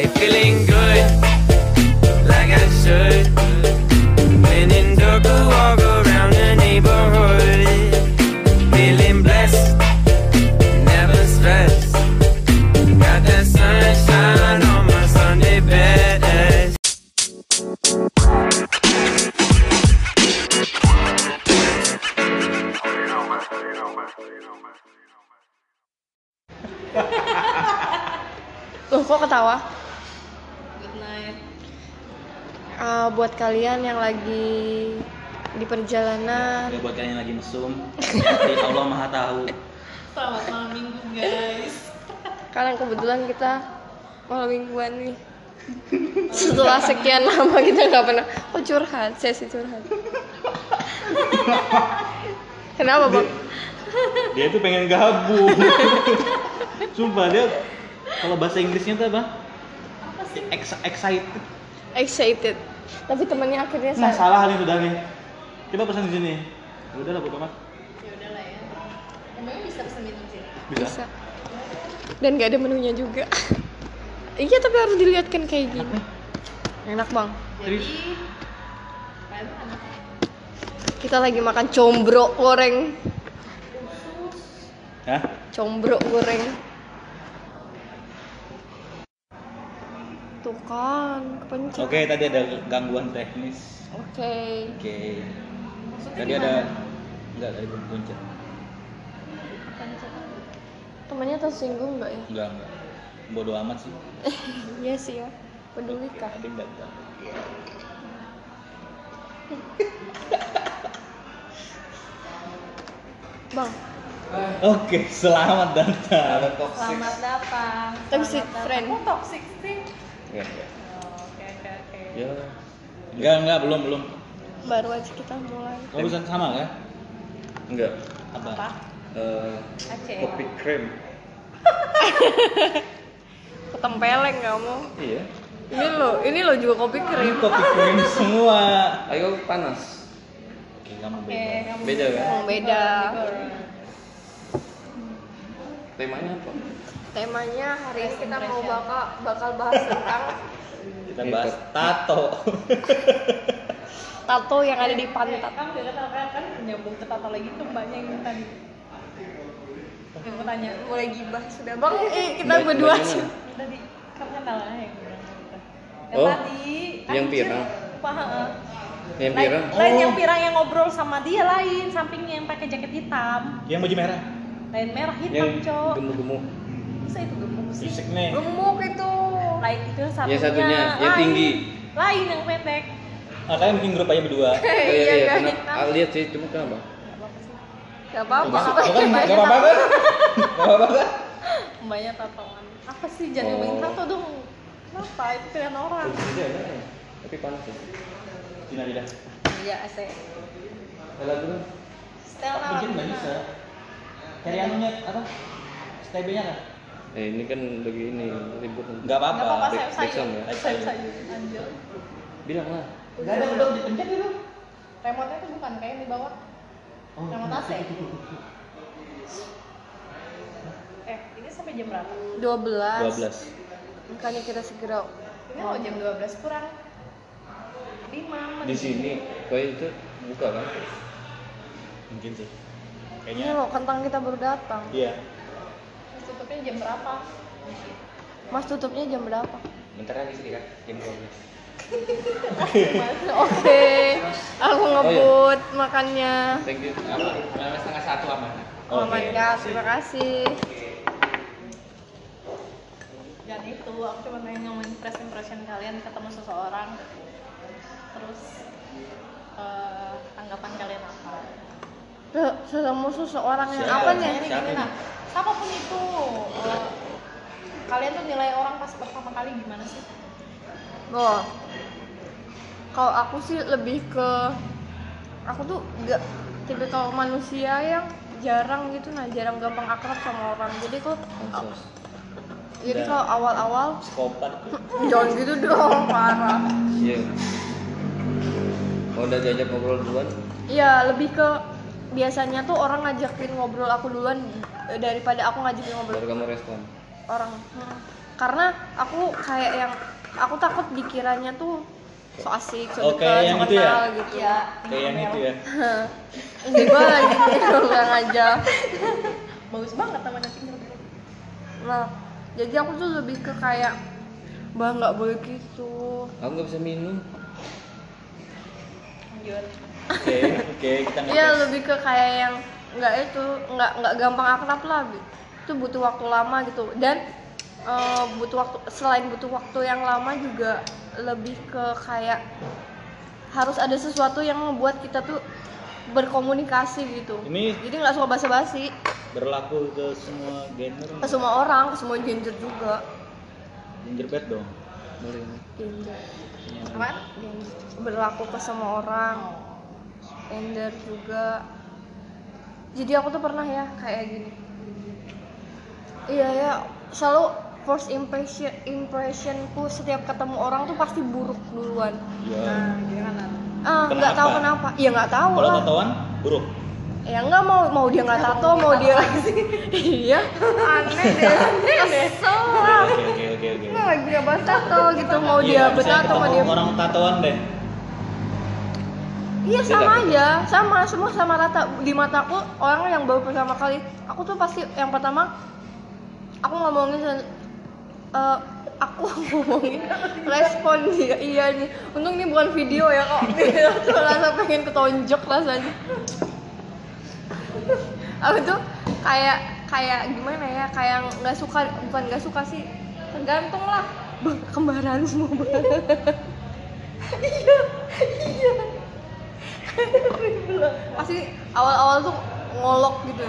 Hey, feeling good, like I should. Kalian yang lagi di perjalanan Ya buat kalian yang lagi mesum, Allah Maha tahu. Selamat malam minggu guys. Karena kebetulan kita malam mingguan nih Setelah sekian lama kita nggak pernah Oh curhat, sesi curhat Kenapa bang? Dia tuh pengen gabung. Sumpah dia kalau bahasa Inggrisnya tuh apa? Apa sih? Ex- excited. Excited Tapi temennya akhirnya Nah salah salah nih sudah nih. Kita pesan di sini. Ya udah lah bodo amat. Ya udahlah ya. Emangnya bisa pesen minum sih? Bisa. Bisa Dan nggak ada menunya juga Iya tapi harus dilihatkan kayak gini Enak bang? Jadi, anak Kita lagi makan combro goreng Hah? Combro goreng Tuh kan, kepencet Oke tadi ada gangguan teknis. Oke Oke. maksudnya Tadi gimana? ada enggak tadi belum pencet. Kepencet. Temennya tersinggung nggak ya? Enggak enggak. Bodoh amat sih. Iya sih ya Peduli kah? Ada yang datang. Bang, Oke, selamat datang. Selamat datang. Toxic Selamat datang. friend. Kok toxic sih? Enggak, enggak. Oh, Oke oke oke. Ya. Enggak, enggak, belum, belum. baru aja kita mulai Kamu pesan sama kan? Enggak. Apa? Apa? Eh, Aceh. kopi krem. Ketempeleng kamu Iya. Ini lo, ini lo juga kopi Ini krim kopi krim semua. Ayo panas. Oke, kamu Oke, beda. kamu Beda kan? Beda Temanya apa? Temanya hari ini kita mau bakal, bakal bahas tentang Kita bahas tato. tato yang ada di pantat Kan udah kata kan, kan nyambung ke tato lagi tuh mbaknya yang tadi. Yang mau tanya. Mulai gibah sudah Bang, eh kita Mbak- berdua sih? Tadi kan kenal aja yang bilang gitu. Yang Oh, tadi. yang pirang. Heeh. Yang Lain, pirang. lain Oh. yang pirang yang ngobrol sama dia lain, sampingnya yang pakai jaket hitam. Yang baju merah. Lain merah hitam, cok. gemuk-gemuk. Bisa itu gemuk sih. Fisik nih. Gemuk itu Lain itu satunya. Yang satunya, yang lain. tinggi. Lain yang pendek. Ah, kalian bikin grup aja berdua. Iya iya, guys kenapa? Ah, lihat sih, cuma kenapa? Gak apa-apa Bukan, enggak apa-apa kan? Enggak apa-apa kan? Mbaknya tatoan. Apa sih jangan Oh. ngomongin tato dong. Kenapa? Itu pilihan orang. Ya. Tapi panas ya. Cina tidak. Iya, AC. Kalau dulu Setel Tak bikin nggak bisa. Cari anunya apa? Stebenya kan? Eh ini kan lagi ini ribut. Enggak apa-apa. Enggak apa-apa, Back- sayur ya? Sayur. Anjir. Bilang lah. Enggak ada belum dipencet dulu. Remote-nya tuh bukan kayak yang di bawah. Oh, Remote AC. Eh, ini sampai jam berapa? 12 12. Makanya kita segera Ini mau jam 12 kurang 5 menit. Di sini kayak itu buka kan? Mungkin sih. Ini Kayaknya. loh kentang kita baru datang Iya. Tutupnya jam berapa? Mas tutupnya jam berapa? Bentar lagi sih kan jam 12. Oke Aku ngebut makannya Thank you. Apa? setengah satu aman. Oh my Oke. god, terima kasih Dan itu aku cuma pengen ngomongin first impression kalian ketemu seseorang Terus eh, tanggapan kalian apa? Se- Ketemu seseorang yang Siapa? apa nih? Ini gini nah, siapa pun itu eh, kalian tuh nilai orang pas pertama kali gimana sih? Oh, kalau aku sih lebih ke aku tuh gak tipikal manusia yang jarang gitu nah jarang gampang akrab sama orang jadi kok Ansos. jadi kalau awal-awal Psikopat. jangan gitu dong parah Iya. Kalau udah diajak ngobrol duluan, Iya lebih ke biasanya tuh orang ngajakin ngobrol aku duluan eh, daripada aku ngajakin ngobrol baru kamu respon. orang Hmm. karena aku kayak yang aku takut dikiranya tuh so asik, so Oh, dekat, so ya? kenal gitu. Iya, Kayak yang itu ya. Gimana gitu, bilang aja. bagus banget Tinder Bro. Nah, jadi aku tuh lebih ke kayak bah nggak boleh gitu. Aku nggak bisa minum. lanjut Oke, oke, kita ngetes. Iya lebih ke kayak yang nggak itu nggak nggak gampang akrab lah. Itu butuh waktu lama gitu dan eh, butuh waktu selain butuh waktu yang lama juga lebih ke kayak harus ada sesuatu yang membuat kita tuh berkomunikasi gitu. Ini Jadi nggak suka basa-basi berlaku ke semua gender. ke semua orang, ke semua gender juga. Gingerbread dong. Boleh. Gender. apaan berlaku ke semua orang gender juga. Jadi aku tuh pernah ya kayak gini. Iya ya. Selalu first impression impressionku setiap ketemu orang tuh pasti buruk duluan. Iya. nah gimana? Ah nggak tahu Kenapa? ya nggak tahu Kalau tatoan buruk. ya nggak mau mau dia nggak tato mau dia iya. Aneh deh kesel lah. nggak lagi nggak bahas tato gitu mau Iya, dia misalnya bertato mau dia orang tatoan deh. Iya sama aja, sama semua sama rata. Di mataku orang yang baru pertama kali aku tuh pasti yang pertama aku ngomongin eh, aku ngomongin respon dia. Iya nih. Untung ini bukan video ya kok. Tuh rasa pengen ketonjok rasanya. Aku tuh kayak kayak gimana ya kayak nggak suka bukan nggak suka sih. Tergantung lah. Kembaran semua iya iya pasti awal-awal tuh ngolok gitu.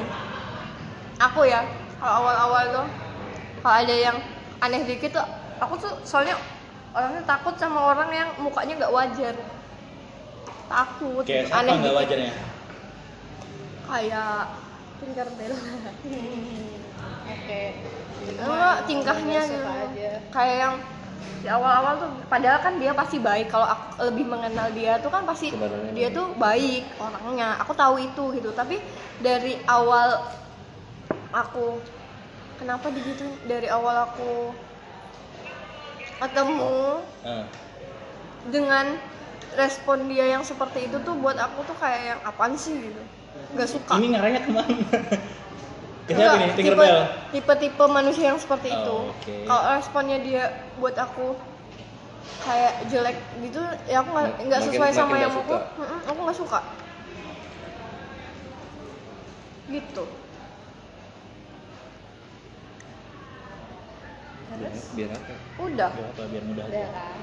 Aku ya kalau awal-awal tuh kalau ada yang aneh dikit tuh aku tuh soalnya orangnya takut sama orang yang mukanya nggak wajar. Takut Kayak gitu, siapa nggak wajarnya? kayak Tinkerbell oke. Enggak tingkahnya gitu kayak yang di awal-awal tuh padahal kan dia pasti baik. Kalau aku lebih mengenal dia tuh kan pasti Sebenarnya dia tuh baik orangnya. Aku tahu itu gitu. Tapi dari awal aku kenapa begitu? Dari awal aku ketemu Ah. dengan respon dia yang seperti itu tuh buat aku tuh kayak yang apaan sih? gitu. Nggak suka. Ini ngarahnya ke mana? Enggak, siapa nih? tipe, Tinkerbell. tipe-tipe manusia yang seperti Oh, itu. oke. Kalau responnya dia buat aku kayak jelek gitu, ya aku nggak nggak Makin- sesuai sama makin yang aku, suka. Mm-mm, aku nggak suka. Gitu. Biar, biar apa? Udah. Biar apa? Biar mudah udah aja. kan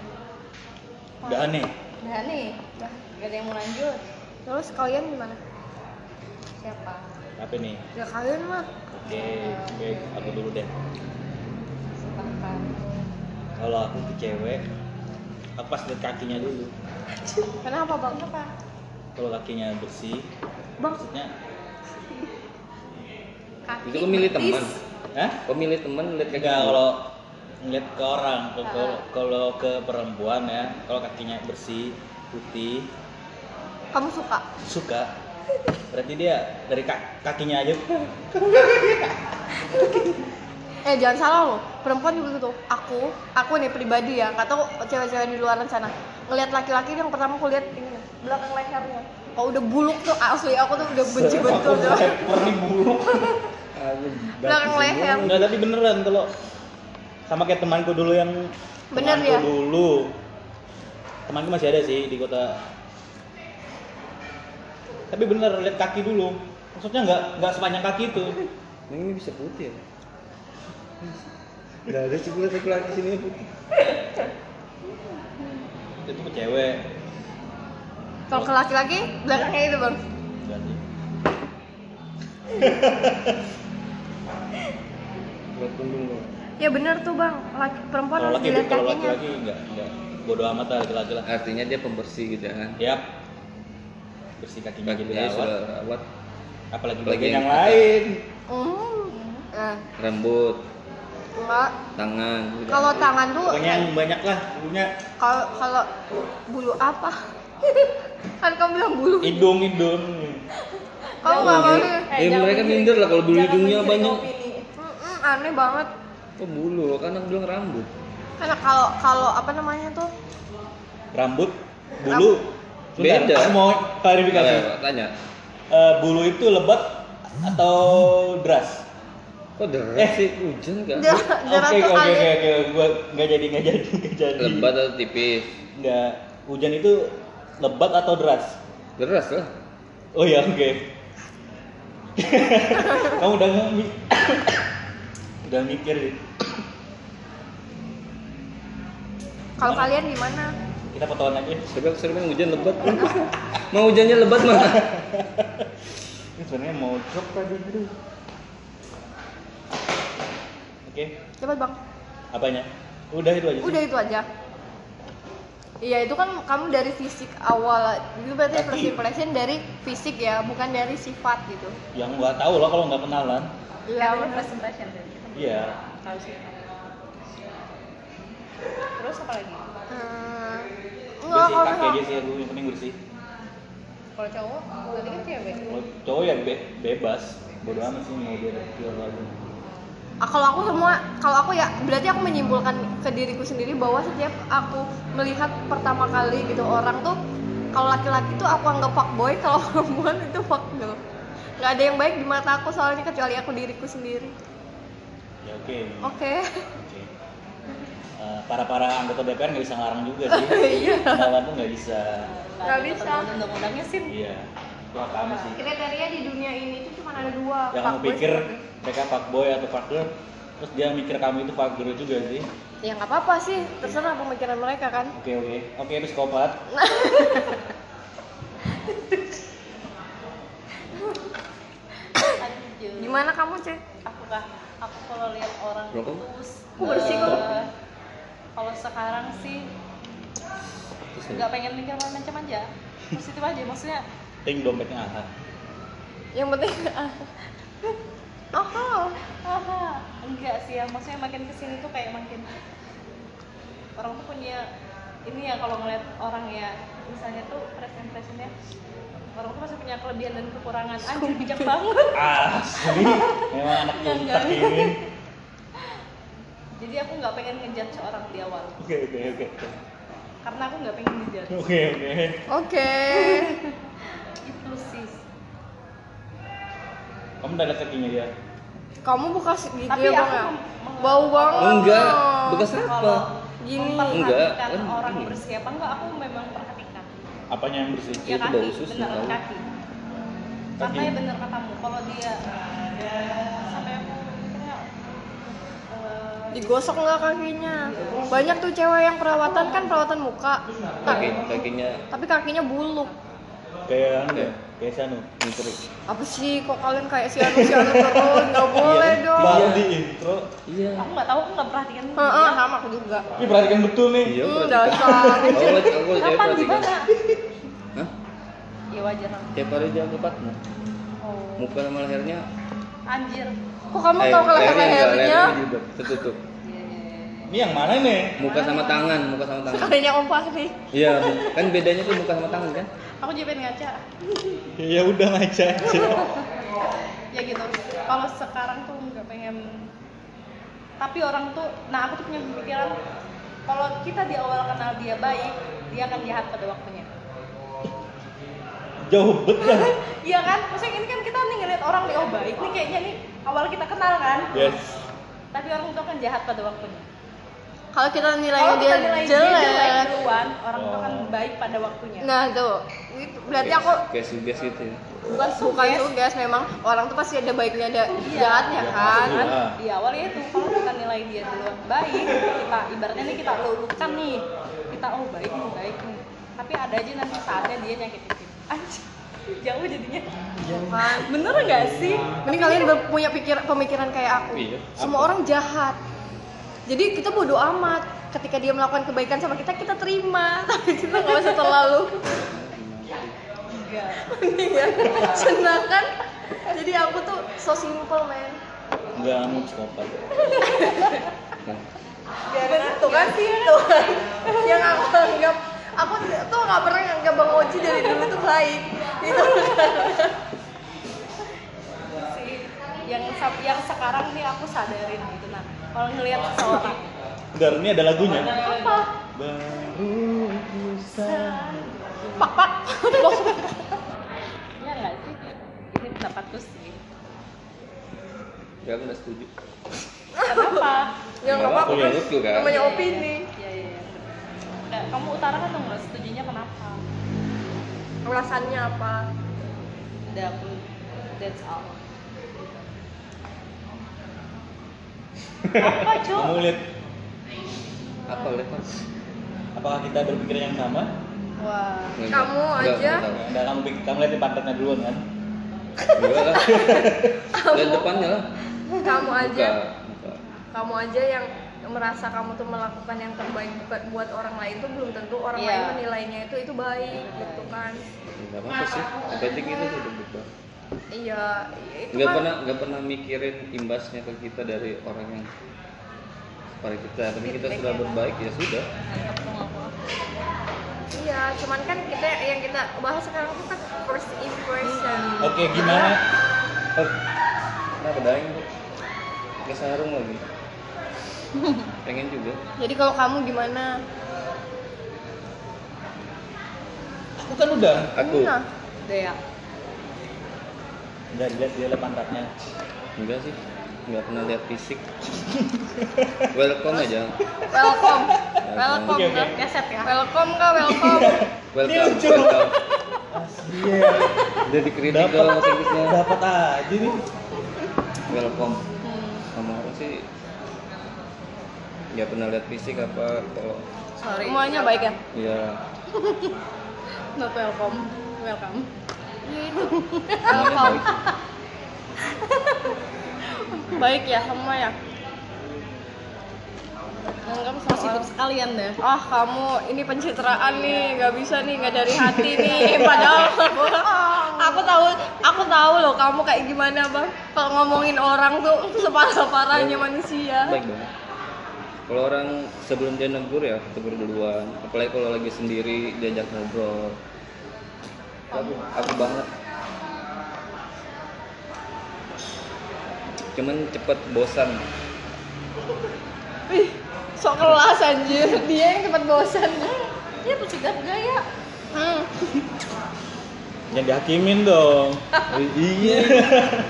Udah aneh. udah nih udah gak ada yang mau lanjut Terus kalian gimana? siapa Apa nih? Ya kalian mah. Oke, oke, aku dulu deh. Kalau aku ke cewek, aku pas lihat kakinya dulu. Kenapa bang? apa Kalau kakinya bersih, Bang, maksudnya, kaki Itu kau milih betis. teman. hah? Kau milih teman lihat kaki. Kalau ngeliat ke orang, Ah. kalau kalau ke perempuan ya, kalau kakinya bersih, putih, kamu suka? suka. Berarti dia dari ka- kakinya aja. Eh jangan salah loh, perempuan juga gitu. Aku, aku nih pribadi ya, nggak tahu cewek-cewek di luar sana. Ngelihat laki-laki yang pertama aku lihat ini belakang lehernya. Kalau udah buluk tuh asli aku tuh udah benci betul tuh. Nih buluk. Belakang leher. Enggak, tapi beneran kalau sama kayak temanku dulu yang Bener temanku ya? dulu. Temanku masih ada sih di kota. Tapi bener lihat kaki dulu. Maksudnya nggak nggak sepanjang kaki itu. Ini bisa putih ya? Gak ada sebelah sebelah di sini putih. Itu ke cewek. Kalau ke laki-laki belakangnya itu bang. Buat punggung kok. Ya bener tuh bang, laki, perempuan Kalau harus laki dilihat kalau kakinya. laki-laki enggak enggak bodo amat lah laki-laki lah. Artinya dia pembersih gitu kan? Yap. Bersih kakinya Kaki jadi dia rawat. sudah rawat, Apalagi bagian yang yang atas. lain. Hmm. Nah, rambut, enggak. tangan. Kalau tangan tuh, Pokoknya yang banyak lah punya kalau kalau bulu apa? kan kamu bilang bulu. hidung hidung. Kamu nggak mau nih? Eh, mereka minder lah kalau bulu hidungnya banyak. Mm-mm, aneh banget. Oh bulu, kan aku bilang rambut. Karena kalau kalau apa namanya tuh Rambut, bulu. Sebentar, Beda. Aku mau klarifikasi. Ayo, tanya. Eh, bulu itu lebat atau deras? Kok deras Eh. sih? Hujan kan? Oke oke oke oke gua nggak jadi nggak jadi nggak jadi. Lebat atau tipis? Nggak. Hujan itu lebat atau deras? Deras lah. Oh ya oke. Kamu udah nggak mi- udah mikir nih. Kalau kalian gimana? Kita fotoan aja. Tapi aku sering hujan lebat. Mau hujannya lebat mana? Ini sebenarnya mau drop tadi aduh. Oke, Cepat bang. apanya? Udah itu aja. sih. Udah itu aja. Iya itu kan kamu dari fisik awal, itu berarti Tapi- first impression dari fisik ya, bukan dari sifat gitu. Yang nggak tahu loh kalau nggak kenalan. Iya. First impression Iya. tahu sih terus apa lagi Hmm, enggak sih kalau kaki aja sih aku yang penting bersih. kalau cowok berarti kan cewek Kalau cowok ya be- bebas. Bodoh amat sih mau dia dia lagi. Ah, kalau aku semua, kalau aku ya berarti aku menyimpulkan ke diriku sendiri bahwa setiap aku melihat pertama kali gitu orang tuh kalau laki-laki tuh aku anggap fuckboy, kalau perempuan itu fuckgirl. Gak ada yang baik di mata aku soalnya kecuali aku diriku sendiri. Ya oke. Oke. Eh, para-para anggota DPR nggak bisa ngelarang juga sih. Iya. Kenalan tuh nggak bisa. Nggak bisa. undang-undangnya sih Iya. Itu apa sih? Kriteria di dunia ini tuh cuma ada dua. Yang kamu pikir sama- mereka fuckboy atau fuckgirl, terus dia mikir kamu itu fuckgirl juga sih. Ya nggak apa-apa sih, terserah pemikiran mereka kan. Oke oke. Oke psikopat. Aduh. Gimana kamu cek? aku kah aku kalau lihat orang Rokok? terus Aku bersih kok. Kalau sekarang sih nggak pengen mikir macam aja positif aja maksudnya Ting dompetnya aha. Yang penting Oh, aha enggak sih ya maksudnya makin ke sini tuh kayak makin orang tuh punya ini ya kalau ngeliat orang ya misalnya tuh first impressionnya orang tuh masih punya kelebihan dan kekurangan anjir bijak banget Asli. Memang anak enggak. ini. Jadi aku nggak pengen ngejudge orang di awal Oke oke oke. karena aku nggak pengen ngejudge Oke oke. Oke. itu sih Kamu udah lihat kakinya dia? Kamu buka gigi Tapi ya bang ya? Bau banget. Enggak, bekas apa? kalau Gini. Enggak, orang kan bersih apa enggak aku memang perhatikan Apanya yang bersih? ya Itu bau kaki susu, beneran tau. kaki karena ya bener katamu kalau dia sampai Digosok nggak kakinya? Banyak tuh cewek yang perawatan kan perawatan muka. Kaki, kakinya Tapi kakinya buluk. Kayak anu ya? Kayak si anu. ngintrik. Apa sih kok kalian kayak si anu si anu terus? Nggak boleh Iya, dong. Baru di intro. Iya. aku nggak tahu aku nggak perhatikan Heeh, dia. sama aku juga. Ini perhatikan betul nih. Iya, Hmm, dasar. Kapan di mana Hah? ya wajar lah. Tiap hari jaga partner. oh Muka sama lehernya. anjir Kok kamu eh, tahu kalau lehernya juga tertutup. Ini yang mana nih? Muka sama tangan, muka sama tangan. Sekalinya Om Fahri. Iya, kan bedanya tuh muka sama tangan kan? aku jadi pengen ngaca Ya udah ngaca aja. ya gitu kalau sekarang tuh nggak pengen tapi orang tuh nah aku tuh punya pemikiran kalau kita di awal kenal dia baik dia akan jahat pada waktunya Jauh bet dah. iya kan maksudnya ini kan kita nih ngeliat orang nih oh baik nih kayaknya nih awal kita kenal kan Yes. tapi orang tuh akan jahat pada waktunya Kalau kita nilai kalau dia kita nilai dia jelek jelek. duluan orang akan Oh. baik pada waktunya Nah tuh, itu berarti aku kayak suges gitu ya. bukan bukan tugas memang orang tuh pasti ada baiknya ada Iya. jahatnya Iya, kan. kan Iya. di awal ya itu kalau kita nilai dia duluan baik kita ibaratnya nih kita lulukan nih kita oh baik nih baik nih tapi ada aja nanti saatnya dia nyakitin anjir jauh jadinya Kan. bener nggak sih Ini kalian ber- punya pikir pemikiran kayak aku. Iya. Semua orang jahat. Jadi kita bodoh amat. Ketika dia melakukan kebaikan sama kita, kita terima. Tapi kita nggak usah terlalu. enggak Iya. Sedangkan jadi aku tuh so simple men. Enggak kamu psikopat. Nah, Tuh kan tuh kan. Yang aku anggap aku tuh nggak pernah nganggap bang Oji dari dulu tuh baik. Itu sih yang yang sekarang nih aku sadarin gitu nah kalau ngelihat seseorang Bentar, ini ada lagunya. apa Baru bisa. pak pak ya nggak sih ini pendapatku sih Ya aku nggak setuju. kenapa ya nggak apa-apa kan kan? namanya opini ya ya ya Nggak, kamu utarakan dong nggak setujunya kenapa alasannya apa udah aku that's all apa cuk Kamu lihat Apa lihat mas? apakah kita berpikiran yang sama? wah Nggak, Kamu nggak, aja. nggak tahu. Enggak, kamu kamu lihat di pantatnya duluan kan? Enggak lah. Lihat depannya lah. kamu aja Buka, buka. kamu aja yang merasa kamu tuh melakukan yang terbaik buat- orang lain tuh belum tentu orang Iya. lain menilainya itu itu baik gitu kan Enggak apa-apa sih. Yang penting itu sudah buka. iya itu Nggak kan pernah nggak pernah mikirin imbasnya ke kita dari orang yang pada kita. Tapi kita sudah ya, berbaik ya sudah. iya cuman kan kita yang kita bahas sekarang tuh kan first impression Oke, gimana? Oh, kenapa daeng tuh? Ke sarung lagi. Pengen juga. jadi kalau kamu gimana Aku kan udah. Aku nah udah ya Udah dilihat dia lihat pantatnya. enggak sih. Enggak pernah lihat fisik. Welcome aja. welcome welcome oke. kak keset ya welcome kak welcome Welcome. lucu. welcome. Iya. Udah dikritik kalau bahasa Inggrisnya. Dapat aja nih. Welcome. Hmm. Sama aku sih nggak pernah lihat fisik apa kalau sorry. Semuanya baik ya? Ya not welcome. Welcome. Iya welcome. Baik. ya semua ya? Anggap positif sekalian deh. Ah kamu ini pencitraan nih nggak bisa nih nggak dari hati nih. Padahal aku tahu aku tahu loh kamu kayak gimana bang. Kalau ngomongin orang tuh separah parahnya manusia. Baik banget kalau orang sebelum dia negur ya tegur duluan. Apalagi kalau lagi sendiri diajak ngobrol. Aku aku banget. Cuman cepet bosan. Ih, sok kelas anjir. Dia yang cepat bosan. Dia pencegat gaya hmm. Jangan dihakimin dong. iya.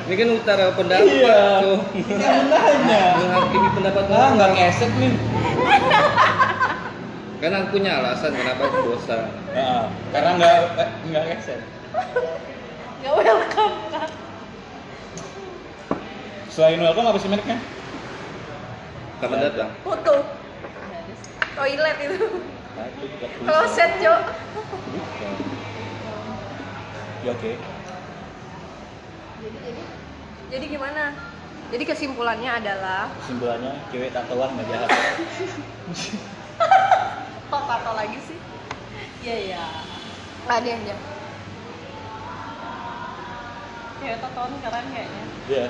ini kan utara pendapat Iya. tuh Kan nanya. menghakimi pendapat Ah, nggak ngesek nih. kan aku punya alasan kenapa aku bosan Nah, karena nggak eh, nggak ngesek. nggak welcome kan Selain welcome apa sih mereknya? kapan datang foto toilet itu kloset cok Bukan. Ya oke. jadi jadi jadi gimana? Jadi kesimpulannya adalah Kesimpulannya cewek tatoan nggak jahat. kok tato lagi sih? Iya ya nggak ada aja cewek tatoan keren kayaknya. Iya.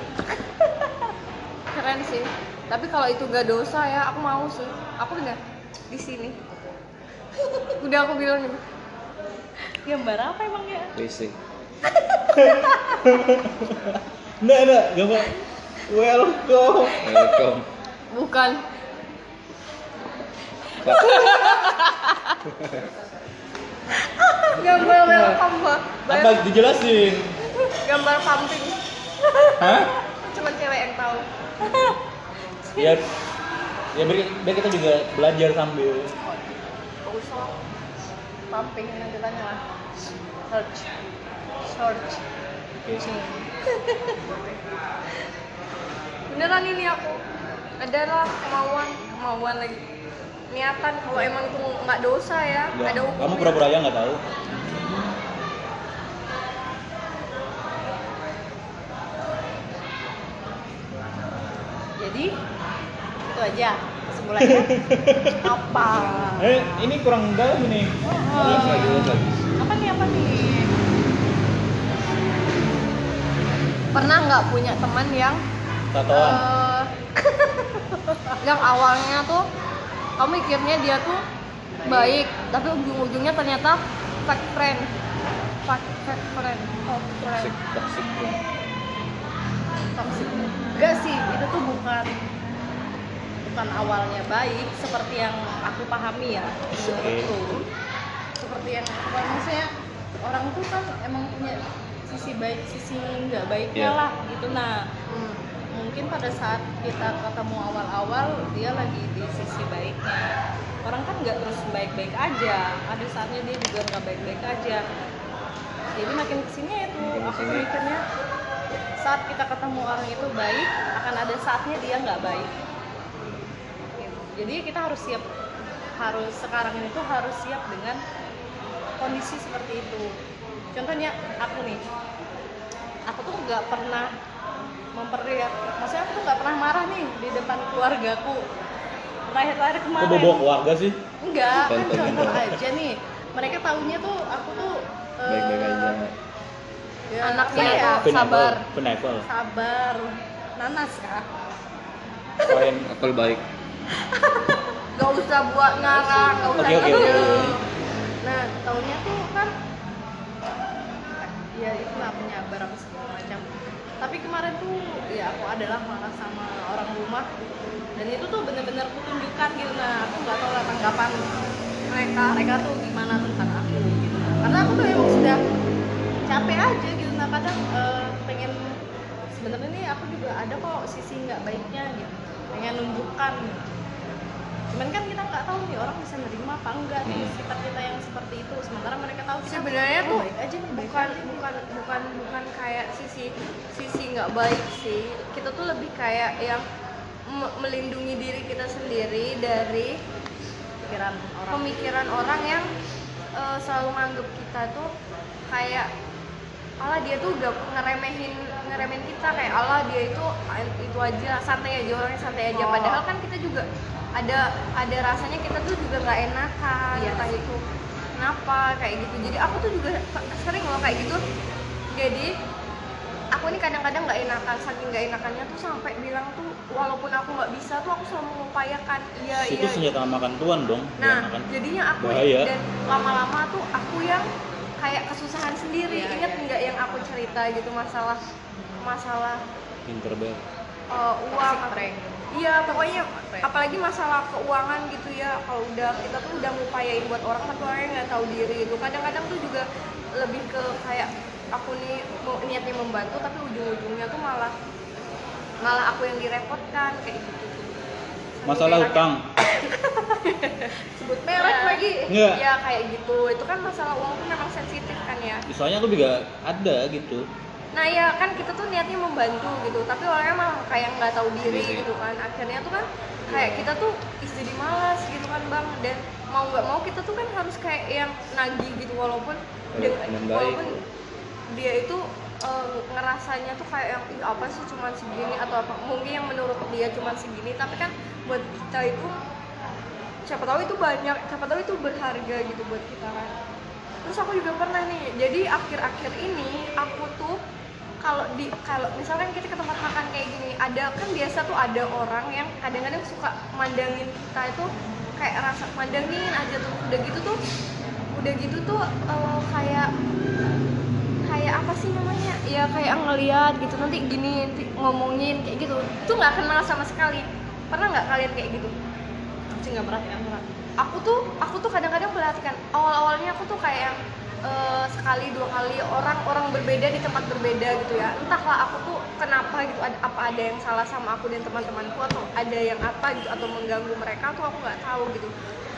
keren sih. Tapi kalau itu gak dosa ya aku mau sih. Aku udah di sini. Udah aku bilang nih gambar apa emang ya WC Nggak ada, gambar. Welcome. welcome bukan Pak, gambar welcome Mbak. Apa dijelasin? gambar pumping Hah? cuma cewek yang tahu Ya, ya biar, biar kita juga belajar sambil. Gak usah pumping nanti tanya lah. Search search Oke. beneran ini aku. Adalah kemauan kemauan lagi. Niatan kalau emang itu nggak dosa ya Nggak, ada hukumnya. Kamu pura-pura aja nggak tahu. jadi itu aja kesimpulannya apa? Eh, ini kurang dalam ini. lagi apa nih apa nih? Pernah nggak punya teman yang Tatoan. eh, yang awalnya tuh kamu mikirnya dia tuh baik tapi ujung-ujungnya ternyata fake friend. Fake, fake friend. Fake friend. Toxic toxic. Toxic. Enggak sih itu tuh bukan bukan awalnya baik seperti yang aku pahami ya menurutku seperti yang kalau maksudnya orang tuh kan emang punya sisi baik sisi nggak baiknya Iya. lah gitu nah Hmm. mungkin pada saat kita ketemu awal-awal dia lagi di sisi baiknya orang kan nggak terus baik-baik aja ada saatnya dia juga nggak baik-baik aja jadi makin ke sini ya itu Makin aku ke sini. mikirnya saat kita ketemu orang itu baik akan ada saatnya dia nggak baik. Jadi kita harus siap harus sekarang ini tuh harus siap dengan kondisi seperti itu. Contohnya aku nih aku tuh nggak pernah memperlihat maksudnya aku tuh nggak pernah marah nih di depan keluargaku. Terakhir-terakhir Kok kemarin. bawa keluarga sih? enggak kan Contoh, aja nih. Mereka tahunya tuh aku tuh eh, baik-baik aja. ya, Anaknya ya, sabar. Penevel. sabar. Nanas Poin. apel baik Gak usah buat ngarang, gak usah Oke, oke, gitu. oke. nah tahunya tuh kan ya itu lah penyabar apa segala macam. Tapi kemarin tuh ya aku adalah marah sama orang rumah. Dan itu tuh bener-bener kutunjukkan gitu. Nah aku nggak tahu lah tanggapan mereka. Mereka tuh gimana tentang aku gitu. Karena aku tuh emang sudah capek aja gitu. Nah kadang eh, pengen sebenarnya nih aku juga ada kok sisi nggak baiknya gitu pengen nunjukkan cuman kan kita nggak tahu nih orang bisa nerima apa enggak nih Hmm. sifat kita yang seperti itu sementara mereka tahu kita Sebenarnya tuh baik aja nih baik bukan aja nih. bukan bukan bukan kayak sisi sisi nggak baik sih. Kita tuh lebih kayak yang me- melindungi diri kita sendiri dari pikiran orang pemikiran orang yang eh, selalu nganggep kita tuh kayak Allah dia tuh udah ngeremehin ngeremehin kita kayak Allah dia itu itu aja santai aja orangnya santai aja Oh. padahal kan kita juga ada ada rasanya kita tuh juga nggak enakan Iya entah itu kenapa kayak gitu jadi aku tuh juga sering loh kayak gitu jadi aku ini kadang-kadang nggak enakan saking nggak enakannya tuh sampai bilang tuh walaupun aku nggak bisa tuh aku selalu mengupayakan iya Itu iya senjata makan tuan dong. Nah, Jangan kan. jadinya aku Bahaya. dan lama-lama tuh aku yang kayak kesusahan sendiri. Iya, Ingat iya. nggak yang aku cerita gitu masalah masalah Pinter banget. uh, uang atau- prank. Iya, pokoknya apalagi masalah keuangan gitu ya. Kalau udah kita tuh udah ngupayain buat orang tapi orangnya nggak tahu diri gitu. Kadang-kadang tuh juga lebih ke kayak aku nih niatnya membantu tapi ujung-ujungnya tuh malah malah aku yang direpotkan kayak gitu. Masalah nggak hutang. sebut merek Ya. lagi Enggak. ya kayak gitu itu kan masalah uang tuh memang sensitif kan ya Soalnya aku juga ada gitu. nah ya kan kita tuh niatnya membantu gitu tapi orangnya malah kayak nggak tahu diri Diri. gitu kan akhirnya tuh kan kayak kita tuh isi jadi malas gitu kan bang dan mau nggak mau kita tuh kan harus kayak yang nagih gitu walaupun dengan- baik. walaupun dia itu eh, ngerasanya tuh kayak yang "Ih, apa sih cuman segini? Atau apa mungkin yang menurut dia cuman segini tapi kan buat kita itu siapa tahu itu banyak siapa tahu itu berharga gitu buat kita kan. Terus aku juga pernah nih jadi akhir-akhir ini aku tuh kalau di kalau misalkan kita ke tempat makan kayak gini ada kan biasa tuh ada orang yang kadang-kadang suka mandangin kita itu kayak rasa mandangin aja tuh udah gitu tuh udah gitu tuh eh, kayak kayak apa sih namanya? Ya kayak ngeliat gitu nanti gini nanti ngomongin kayak gitu. Tuh nggak kenal sama sekali. Pernah nggak kalian kayak gitu? Aku sih nggak perhatian pernah. Aku tuh aku tuh kadang-kadang perhatikan. Awal-awalnya aku tuh kayak yang eh, sekali dua kali orang-orang berbeda di tempat berbeda gitu ya. Entahlah aku tuh kenapa gitu ada, apa ada yang salah sama aku dan teman-temanku atau ada yang apa gitu atau mengganggu mereka tuh aku nggak tahu gitu.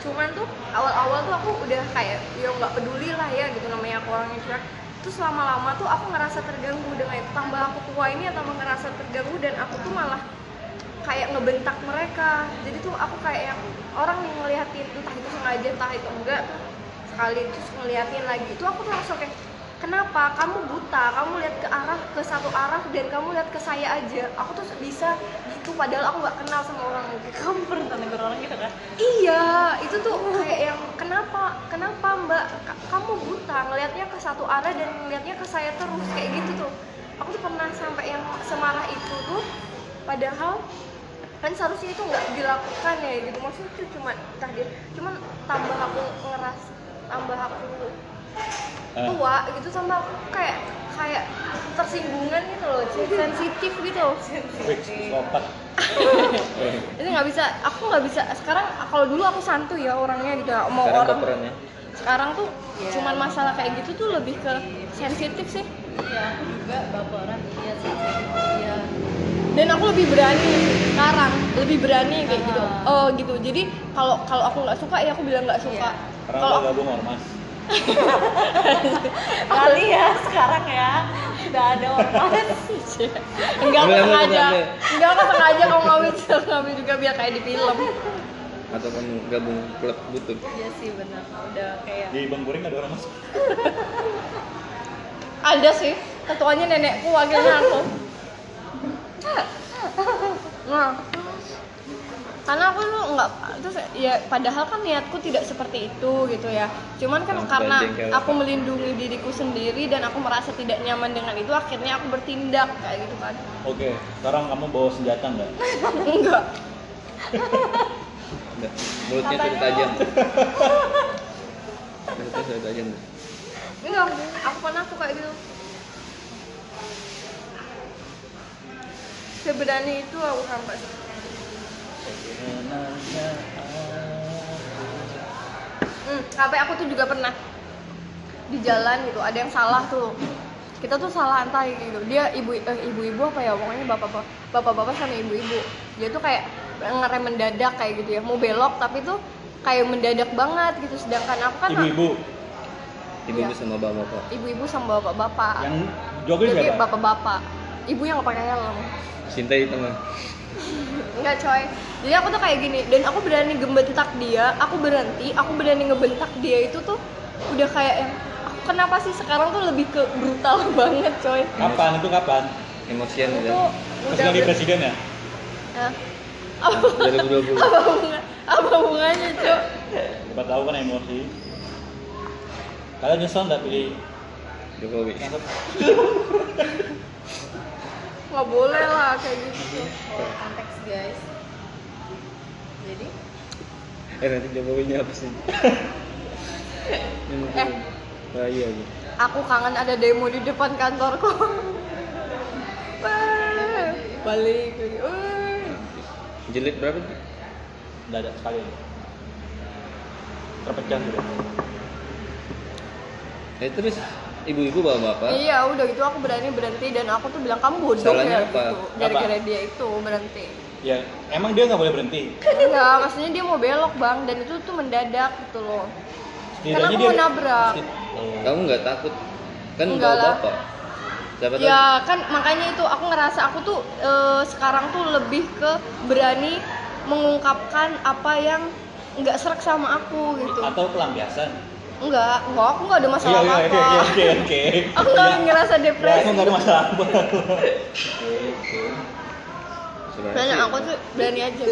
Cuman tuh awal-awal tuh aku udah kayak ya nggak peduli lah ya gitu namanya aku orangnya cuek terus lama-lama tuh aku ngerasa terganggu dengan itu. Tambah aku tua ini atau ngerasa terganggu dan aku tuh malah kayak ngebentak mereka. Jadi tuh aku kayak yang orang nih ngeliatin entah itu sengaja entah itu enggak sekali terus ngeliatin lagi. Itu aku tuh langsung kayak kenapa? Kamu buta. Kamu lihat ke arah ke satu arah dan kamu lihat ke saya aja. Aku tuh bisa gitu padahal aku nggak kenal sama orang. Itu kamu pernah orang gitu kan? Iya, itu tuh kayak yang kenapa kenapa Mbak Ka- kamu buta ngelihatnya ke satu arah dan ngelihatnya ke saya terus kayak gitu tuh. Aku tuh pernah sampai yang semarah itu tuh padahal kan seharusnya itu nggak dilakukan ya gitu maksudnya itu cuma tadi cuman tambah aku ngeras tambah aku Ah. tua gitu sama aku kayak kayak tersinggungan gitu loh sensitif gitu psikopat. itu nggak bisa aku nggak bisa. Sekarang kalau dulu aku santuy ya orangnya gitu ya mau Sekarang orang. ya. sekarang tuh Iya. cuman masalah kayak gitu tuh lebih ke sensitif sih. Ya aku juga baperan. Iya sensitif. Iya. Dan aku lebih berani sekarang lebih berani kayak gitu. Oh gitu. Jadi kalau kalau aku nggak suka ya aku bilang nggak suka. Iya. Karena kalau udah gabung ormas. kali ya sekarang ya. Udah ada ormas enggak aku sengaja enggak aku sengaja kamu ngawin ngawin juga biar kayak di film. Atau kamu gabung klub butut. iya sih benar. Udah kayak Di Bang Kuring ada ormas. ada sih. Ketuanya nenekku wakilnya aku. Nah karena aku tuh nggak terus ya padahal kan niatku tidak seperti itu gitu ya cuman kan Langsung karena aku melindungi diriku sendiri dan aku merasa tidak nyaman dengan itu akhirnya aku bertindak kayak gitu kan Oke, sekarang kamu bawa senjata nggak? enggak. Mulutnya sudah tajam. Mulutnya sudah tajam. enggak aku pernah aku kayak gitu sebenarnya itu aku sampai Hmm, sampai aku tuh juga pernah di jalan gitu, ada yang salah tuh. Kita tuh salah antar gitu. Dia ibu eh, ibu-ibu apa ya? Pokoknya bapak bapak-bapak sama ibu-ibu. Dia tuh kayak ngerem mendadak kayak gitu ya. Mau belok tapi tuh kayak mendadak banget gitu. Sedangkan aku kan Ibu-ibu Ibu-ibu Iya. sama bapak-bapak. ibu-ibu sama bapak-bapak. yang joget Jadi siapa? bapak-bapak. Ibu yang nggak pakai helm. Cinta di tengah. Enggak coy Jadi aku tuh kayak gini Dan aku berani gembentak dia Aku berhenti Aku berani ngebentak dia itu tuh Udah kayak yang Aku kenapa sih sekarang tuh lebih ke brutal banget coy Kapan itu kapan? Emosian Itu ya. Pas udah ber- presiden ya? Hah? apa, 2020. apa, bunga, apa bunganya coy Siapa tahu kan emosi. Kalian nyesel nggak pilih Jokowi. Nggak boleh lah kayak gitu oh, konteks guys jadi Eh nanti Jokowinya apa sih? Eh. bahaya gitu. Aku kangen ada demo di depan kantorku Balik Wah. Jilid berapa tuh? Nggak ada sekali. Terpecah sudah. Eh terus ibu-ibu bapak-bapak Iya udah gitu aku berani berhenti dan aku tuh bilang kamu bodoh Salahnya ya apa? gitu gara-gara dia itu berhenti Ya, emang dia nggak boleh berhenti. enggak maksudnya dia mau belok bang dan itu tuh mendadak gitu loh Karena aku mau nabrak. Oh. kamu nggak takut kan Enggak bawa lah. bapak siapa tahu ya kan makanya itu aku ngerasa aku tuh eh, sekarang tuh lebih ke berani mengungkapkan apa yang nggak serak sama aku gitu Atau pelampiasan. Enggak enggak aku nggak ada Iya, masalah iya, apa iya, iya, oke, oke. aku nggak Iya. ngerasa Ya, depresi aku nggak ada masalah apa. Oke, oke. Sebenarnya aku tuh berani aja.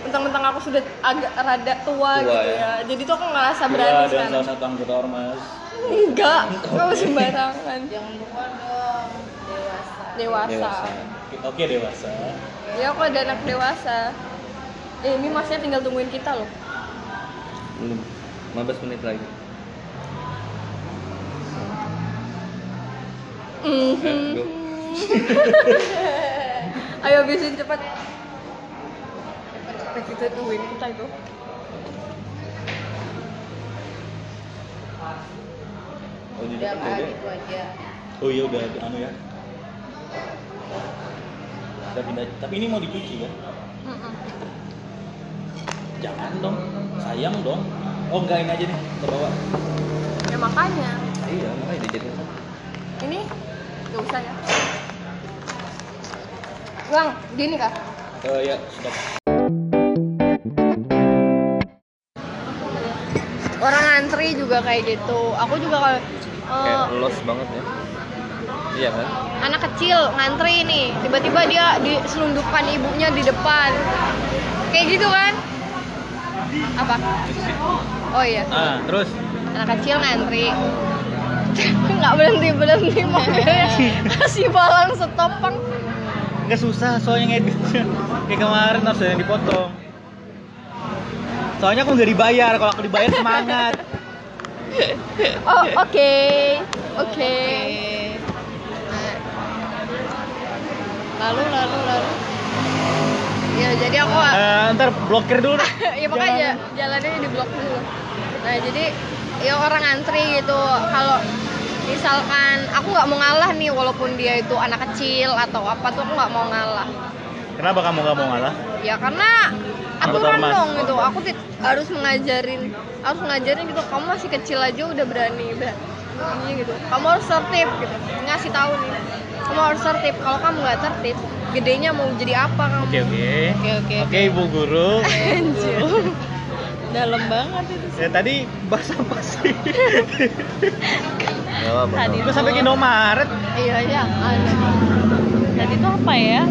Mentang-mentang aku sudah agak rada tua, Tua, gitu ya. ya. Jadi tuh aku ngerasa Gua berani dan salah satu anggota ormas. Enggak, kamu sembarangan. jangan lupa dong dewasa Dewasa. Dewasa. Oke, dewasa. Ya aku ada anak dewasa. Eh, ini masnya tinggal tungguin kita loh. belum 15 menit lagi Mhm. go. Ayo habisin cepat. Cepet kita tungguin kita itu. oh di udah udah gitu aja Oh iya udah anu ya. Udah pindah. Tapi ini mau dicuci kan? Mm-mm. Jangan dong. Sayang dong. Oh enggak ini aja nih. Kita bawa. Ya makanya. iya makanya dijadiin satu. Ini nggak usah ya. Bang, gini kak. Eh ya, sudah. Orang antri juga kayak gitu. Aku juga kalau eh, kayak los banget ya. Iya kan? anak kecil ngantri nih tiba-tiba dia diselundupkan ibunya di depan. Kayak gitu kan? Apa? Oh iya. Ah, terus? Anak kecil ngantri nggak berhenti berhenti mobilnya kasih balang setopang nggak susah soalnya ngeditnya. Kayak kemarin harus yang dipotong. Soalnya aku nggak dibayar. Kalau aku dibayar semangat. Oh, oke. Oke. Nah. Lalu lalu lalu. Ya, jadi aku Eh, ntar blokir dulu deh. ya makanya jalannya di blok dulu. Nah, jadi ya orang antri gitu. Kalau misalkan aku nggak mau ngalah nih walaupun dia itu anak kecil atau apa tuh aku nggak mau ngalah. Kenapa kamu gak mau ngalah? Ya karena aturan ormas. dong gitu. Aku harus mengajarin, harus ngajarin gitu. Kamu masih kecil aja udah berani, gitu. Kamu harus tertib gitu. Ngasih tahu nih. Kamu harus tertib. Kalau kamu nggak tertib, gedenya mau jadi apa kamu? Oke oke. Oke oke. Oke ibu guru. Dalam banget itu. Ya tadi bahas apa sih? Gak apa-apa. Tadi Gue sampai ke Indomaret. Iya ya. Tadi itu apa ya?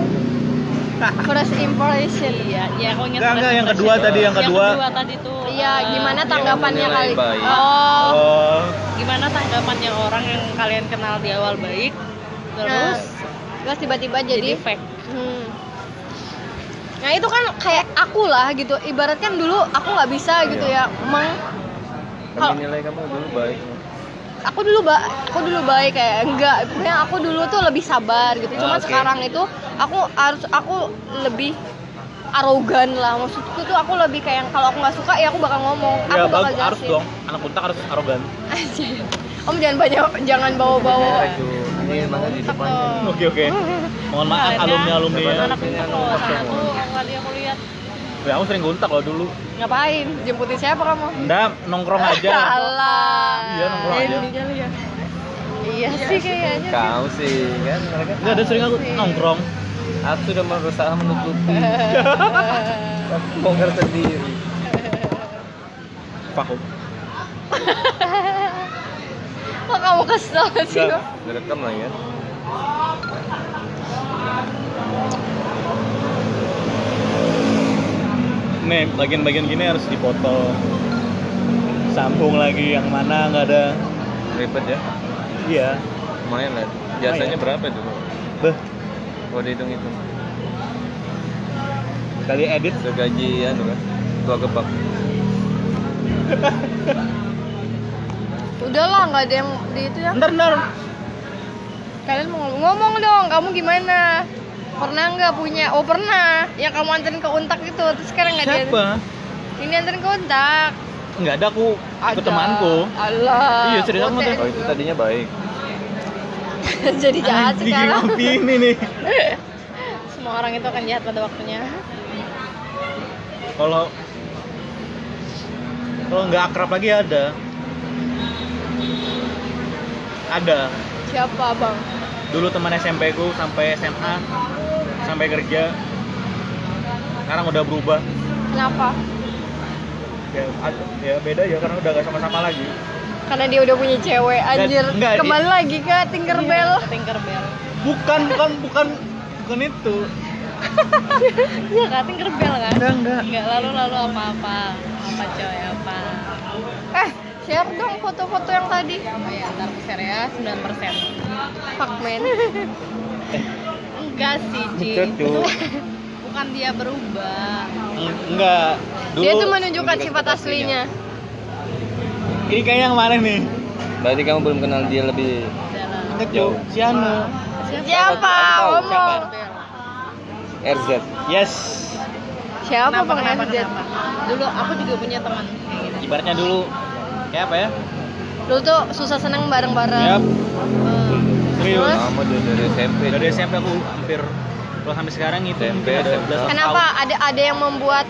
First impression. Iya, ya aku ingat. Enggak, enggak, yang kedua tadi, yang kedua. Yang kedua tadi tuh. Iya, gimana yang tanggapannya kali? baik. Oh. Oh. Gimana tanggapannya orang yang kalian kenal di awal baik, terus Terus tiba-tiba jadi jadi fake. Hmm. Nah itu kan kayak aku lah gitu. Ibaratkan dulu aku nggak bisa gitu ya. Emang Kalau- nilai kamu dulu baik. aku dulu ba aku dulu baik kayak enggak. Pokoknya aku dulu tuh lebih sabar gitu. Cuma Ah, oke. sekarang itu aku harus aku lebih arogan lah maksudku tuh aku lebih kayak kalau aku nggak suka ya aku bakal ngomong aku Ya bakal bagus harus jelasin dong. Anak untak harus arogan. Om jangan banyak jangan di depannya. Oke oke. Mohon maaf alumni alumni ya. Anak untak loh, sana tuh kali aku lihat. Ya, aku sering gontak loh dulu. ngapain jemputin siapa kamu Enggak, nongkrong aja. Alah. Iya, nongkrong aja. Ya. Iya sih kayaknya. Kau sih kan mereka. Enggak ada sering aku nongkrong. Aku sudah berusaha menutupi. Aku bongkar sendiri. Vakum. Kok kamu kesel sih? Enggak. Direkam lah ya. Nih, bagian-bagian gini harus dipotong. Sambung lagi yang mana nggak ada. Ribet ya. Iya. Lumayan lah. Lumayan. berapa itu? Beh, Kalau dihitung itu. kali edit Segaji anu kan. Tua gebak. Udahlah, nggak ada yang di itu ya. Ntar ntar. Kalian mau ngomong, ngomong dong, kamu gimana? Pernah nggak punya? Oh pernah. Yang kamu anterin ke untak itu, terus sekarang nggak dia. Siapa? Ini anterin ke untak. Nggak ada aku Ada. ke temanku. Allah. Iya, Bote. tuh. Oh itu tadinya baik. Jadi jahat Anjing, sekarang. ini nih. Semua orang itu akan jahat pada waktunya. Kalau kalau nggak akrab lagi ada. Ada. Siapa bang? Dulu teman SMP ku sampai SMA sampai kerja. Sekarang udah berubah. Kenapa? Ya, ya beda ya karena udah gak sama-sama lagi. Karena dia udah punya cewek, anjir. enggak, Kembali lagi ke Tinkerbell. Tinkerbell. Bukan, bukan, bukan, bukan itu. Iya kan Tinkerbell kan? Enggak, enggak. Enggak lalu lalu apa-apa. Apa coy apa. Eh, share dong foto-foto yang tadi. Oh ya, ntar share ya 9%. Fuck man. Enggak sih, Ci. Itu bukan dia berubah. Enggak. Dulu Dia tuh menunjukkan sifat aslinya. Ini kayaknya yang mana nih? Berarti kamu belum kenal dia lebih Dalam. Enggak, Cuk. Si Anu. Siapa? Tahu, Ngomong. RZ. Yes. Siapa Kenapa, Bang kenapa? Dulu aku juga punya teman kayak gitu. Ibaratnya dulu kayak apa ya? Dulu tuh susah seneng bareng-bareng. Yap, Eh, serius. Terus? Lama dia dari SMP. Dari SMP aku hampir kalau sampai sekarang itu SMP, SMP. 11 Kenapa ada ada yang membuat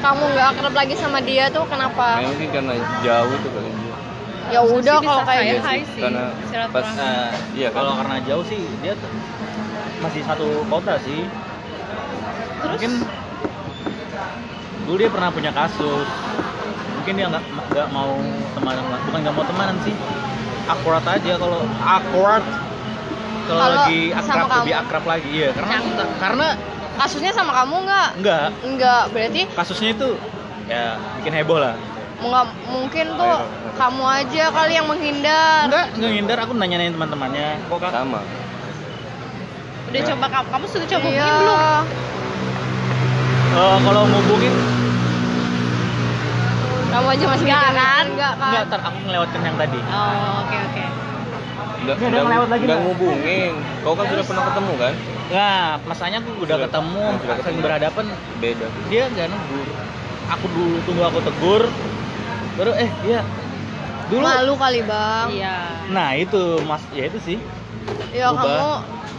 kamu nggak akrab lagi sama dia tuh kenapa? Nah, mungkin karena jauh itu kali dia. Ya udah kalau kayak gitu. hai sih. Karena pas- Nah, Iya kan? kalau karena jauh sih dia masih satu kota sih. Mungkin dulu dia pernah punya kasus. Mungkin dia nggak nggak mau temenan, bukan nggak mau temenan sih. Akurat aja kalau akurat kalau lagi akrab lebih akrab lagi ya karena karena Kasusnya sama kamu nggak? enggak Enggak, berarti kasusnya itu ya bikin heboh lah. nggak mungkin tuh kamu aja kali yang menghindar. Enggak, enggak ngindar aku nanyain teman-temannya. Kok Kak? sama. Udah coba kamu, kamu sudah coba Iya. hubungin belum? Eh, kalau ngubungin Nggak Kamu aja masih Enggak, kan? Enggak kan? Enggak, ntar aku ngelewatkan yang tadi. oh oke oke Nggak, Ini ada nggak- yang lewat lagi, nggak ngubungin. Kau kan sudah pernah ketemu kan? Nah, masanya aku udah Sudah- ketemu, sudah sering ketemu. berhadapan, Beda. dia nggak negur. Aku dulu tunggu aku tegur, baru eh iya dulu. Malu kali bang. iya Nah itu mas, ya itu sih. Ya Ubah. kamu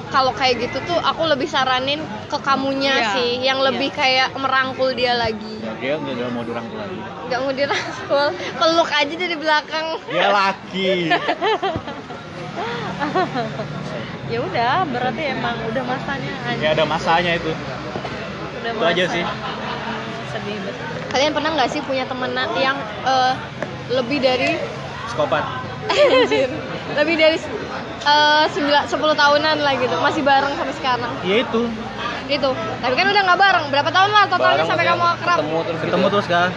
kalau kayak gitu tuh aku lebih saranin ke kamunya Iya, sih, yang iya. lebih kayak merangkul dia lagi. Ya, dia nggak nggak mau dirangkul lagi. Gak mau dirangkul, peluk aja dari belakang. Dia laki. ya udah berarti emang udah masanya ya ada masanya itu. udah Itu aja masa. sih. sedih banget Kalian pernah nggak sih punya temenan yang eh, lebih dari anjir, lebih dari eh, sembilan sepuluh tahunan lah gitu, masih bareng sampai sekarang. Ya itu. Gitu. Tapi kan udah nggak bareng. Berapa tahun lah totalnya Barang sampai maksudnya kamu akrab? Ketemu terus Ketemu gitu. terus kan?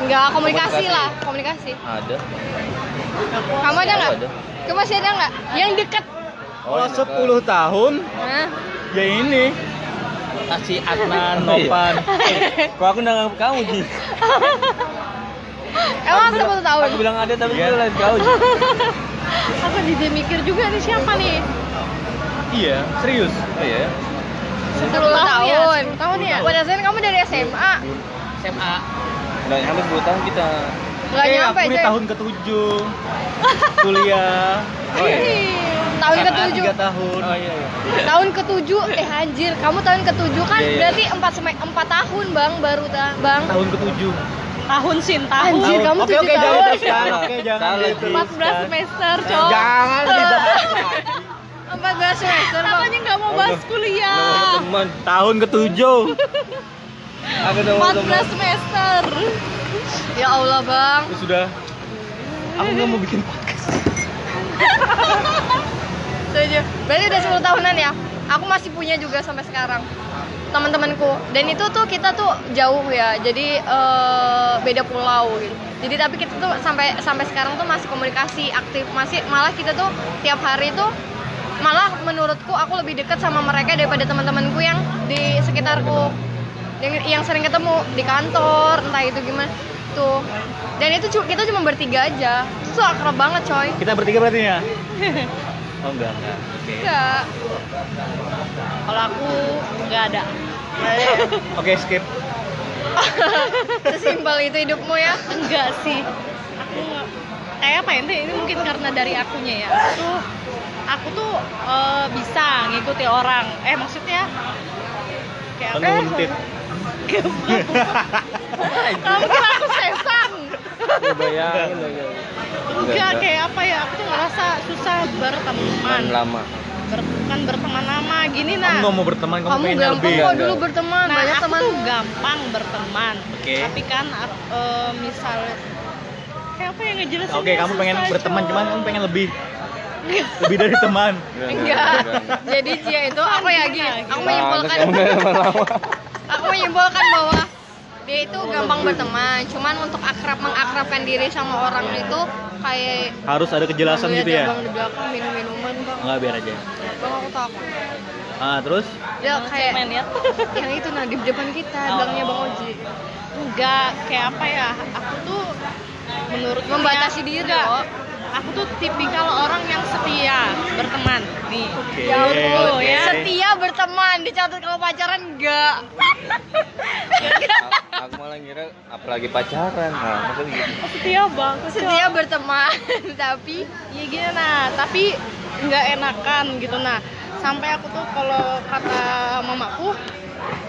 Nggak komunikasi, Komunikasi. lah, komunikasi. Ada. Kamu ada nggak? Kamu masih ada nggak? Yang deket? Oh, 10 tahun, Hah? ya ini. Kasih Adnan, Oh, iya. Nopan. Kok aku udah nganggap kamu Ji? Emang sepuluh tahun? Aku bilang ada tapi Iya. itu lain kau Ji. aku jadi mikir juga nih siapa nih Iya, serius. Oh iya. 10 tahun ya? tahun. 10 tahun ya? Pada saat kamu dari SMA. SMA. Udah hampir 10 tahun kita. Nggak eh, nyampe, aku di tahun ke-7. Kuliah. Oh iya. Tahun ke-7. 3 tahun. Oh iya iya. Tahun ke-7. Eh anjir, kamu tahun ke-7 kan Iya, iya. berarti 4 seme 4 tahun, Bang, baru ta, Bang. Tahun ke-7. tahun sin tahun Anjir, Tahun- kamu oke, 7 oke, jangan tahun. Oke, jangan Salah, Ji. diteruskan. 14 semester cowok Jangan dibahas. 14 semester, Bang. katanya nggak mau bahas kuliah teman. Tahun ke-7. Aku udah mau teman. 14 semester Ya Allah, Bang. Ya sudah. Aku nggak mau bikin podcast. Setuju. Berarti udah 10 tahunan ya. Aku masih punya juga sampai sekarang. Teman-temanku. Dan itu tuh kita tuh jauh ya. Jadi eh, beda pulau gitu. Jadi tapi kita tuh sampai sampai sekarang tuh masih komunikasi aktif. Masih malah kita tuh tiap hari tuh malah menurutku aku lebih dekat sama mereka daripada teman-temanku yang di sekitarku yang, yang sering ketemu di kantor entah itu gimana tuh dan itu kita cuma bertiga aja itu tuh akrab banget coy Kita bertiga berarti ya? Oh enggak, enggak. Oke. enggak kalau aku nggak ada Oke, skip. Sesimpel itu hidupmu ya. enggak sih aku kayak apa ya ini mungkin karena dari akunya ya aku tuh aku tuh eh, bisa ngikuti orang eh maksudnya kayak apa ya? Penguntit. kamu kira aku sesan Ya, bayangin lagi. enggak kayak apa ya aku tuh ngerasa susah berteman lama. Ber- kan berteman lama gini Kamu nah nggak mau berteman, kamu, Kamu pengen gampang lebih. kok dulu berteman, nah banyak aku teman. tuh gampang berteman Oke. tapi kan eh, misal kayak apa yang ngejelasin Oke, kamu pengen berteman, cuman kamu pengen lebih. Lebih dari teman. Enggak. Jadi Cia itu aku ya gini, aku menyimpulkan Kamu. Aku menyimpulkan bahwa dia itu gampang berteman, cuman untuk akrab mengakrabkan diri sama orang itu kayak Harus ada kejelasan gitu ya? Bang di belakang minum minuman bang, Enggak, biar aja. bang aku takut. Ah, terus? Dia kayak main ya yang itu nah di depan kita, Oh. bilangnya bang Oji. enggak kayak apa ya aku tuh menurut Membatasi diri, loh. Aku tuh tipikal orang yang setia berteman nih Oke. Ya ampun, Oke. setia berteman, dicatat kalau pacaran enggak. Aku malah ngira apalagi pacaran. Nah, maksudnya gitu. setia bang Setia berteman, tapi ya gini nah tapi nggak enakan gitu nah sampai aku tuh kalau kata mamaku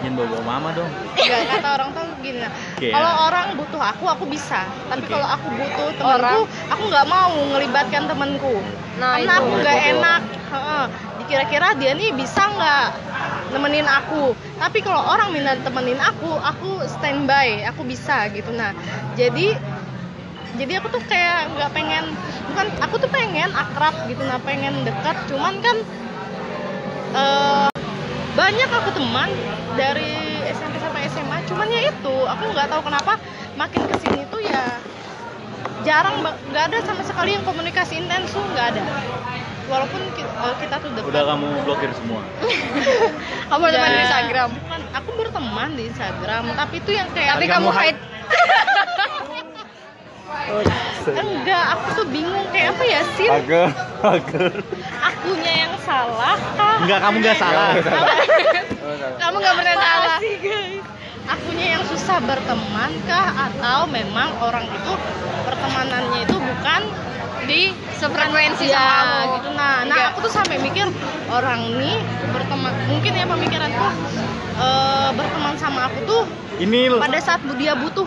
Jangan bawa mama dong. nggak kata orang tuh gini Oke. kalau orang butuh aku aku bisa tapi Oke. kalau aku butuh temanku aku nggak mau ngelibatkan temanku Nah, karena itu. aku nggak enak Heeh. dikira-kira dia nih bisa nggak nemenin aku tapi kalau orang minta temenin aku aku standby aku bisa gitu nah jadi jadi aku tuh kayak nggak pengen bukan aku tuh pengen akrab gitu nah pengen dekat cuman kan eh, banyak aku teman dari SMP sampai SMA cuman ya itu aku nggak tahu kenapa makin ke sini tuh ya jarang nggak ada sama sekali yang komunikasi intens tuh nggak ada. Walaupun ki- eh, kita, tuh dekat. Udah kamu blokir semua. kamu berteman di Ya, Instagram. bukan, aku berteman di Instagram tapi itu yang kayak Tapi kamu mau enggak aku tuh bingung kayak apa ya sih Agak, agak. akunya yang salah kah Enggak, kamu enggak salah. Kamu nggak pernah salah. sih guys akunya yang susah berteman kah atau memang orang itu pertemanannya itu bukan di Sefrekuensi ya, sama kamu. gitu nah nah Enggak. aku tuh sampai mikir orang nih berteman mungkin ya pemikiranku eh, berteman sama aku tuh Ini pada saat dia butuh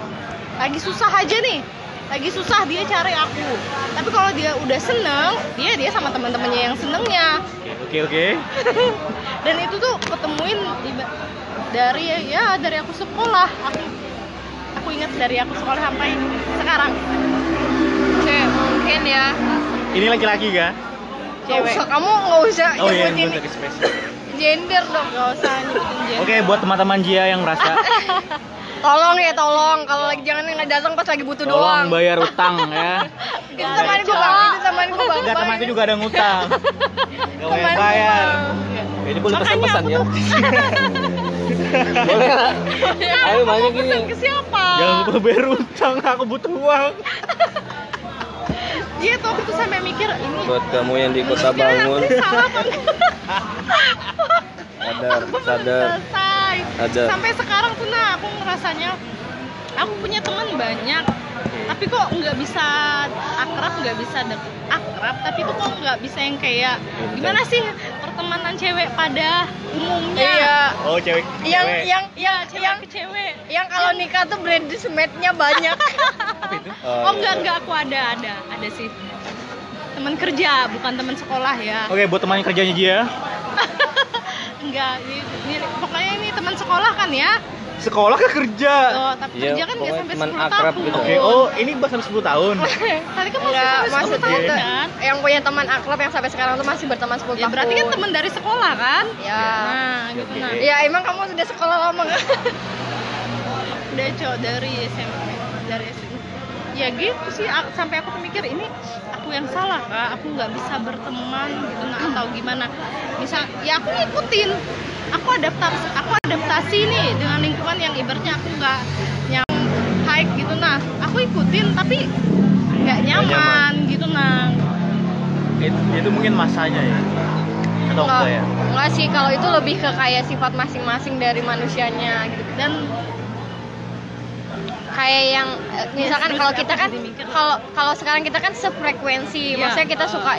lagi susah aja nih lagi susah dia cari aku tapi kalau dia udah seneng dia dia sama teman-temannya yang senengnya Oke, oke. dan itu tuh ketemuin di- dari ya dari aku sekolah aku aku ingat dari aku sekolah sampai sekarang Oke, mungkin ya. Ini laki-laki kan? Nggak cewek usah, kamu nggak usah Oh iya, nyebutin spesial. gender dong. nggak usah nyebutin gender Oke, buat teman-teman Jia yang merasa Tolong ya, tolong. Kalau lagi jangan nggak datang pas lagi butuh doang. tolong bayar utang ya. Itu teman gue bang, itu teman gue bang. Enggak temanku juga ada ngutang. Gak Teman bayar gua, bayar. Ini boleh Makanya pesan-pesan aku ya. boleh nggak? Ayo banyak gini. pesan ke siapa Jangan lupa bayar utang, aku butuh uang. dia tuh aku tuh sampai mikir ini Buat kamu yang di kota bangun, salah sadar, sadar. Ada. sampai sekarang tuh nah aku ngerasanya aku punya teman banyak tapi kok nggak bisa akrab nggak bisa dek- akrab tapi tuh kok nggak bisa yang kayak gimana sih pertemanan cewek pada umumnya Iya. Oh, cewek. Yang cewek. yang ya yang cewek yang ke cewek yang kalau nikah tuh bridesmaidnya banyak. apa itu? oh iya. enggak enggak aku ada ada ada sih teman kerja bukan teman sekolah ya Oke, buat teman kerjanya Jia. enggak ini, ini pokoknya ini teman sekolah kan ya Sekolah ke kerja. oh, tapi Iya, kerja kan nggak sampai teman 10 akrab tahun gitu. Oke, oh ini sampai 10 tahun. tadi kan masih sampai 10 maksudnya tahun kan yang punya teman akrab yang sampai sekarang tuh masih berteman 10 ya tahun. berarti kan teman dari sekolah kan Ya. nah gitu Oke. nah Ya emang kamu sudah sekolah lama nggak? udah cowok dari SMP dari SMP ya gitu sih a- sampai aku mikir ini aku yang salah kak. Aku nggak bisa berteman gitu nah atau gimana. Misal ya aku ngikutin. Aku adaptasi aku adaptasi nih dengan lingkungan yang ibaratnya aku nggak nyam hike gitu nah aku ikutin tapi nggak nyaman. gitu nah Itu, itu mungkin masanya ya. Atau Enggak, enggak ya? enggak sih. Kalau itu lebih ke kayak sifat masing-masing dari manusianya gitu. dan Kayak yang eh, misalkan terus kalau kita kan kalau kalau sekarang kita kan sefrekuensi, Iya. maksudnya kita suka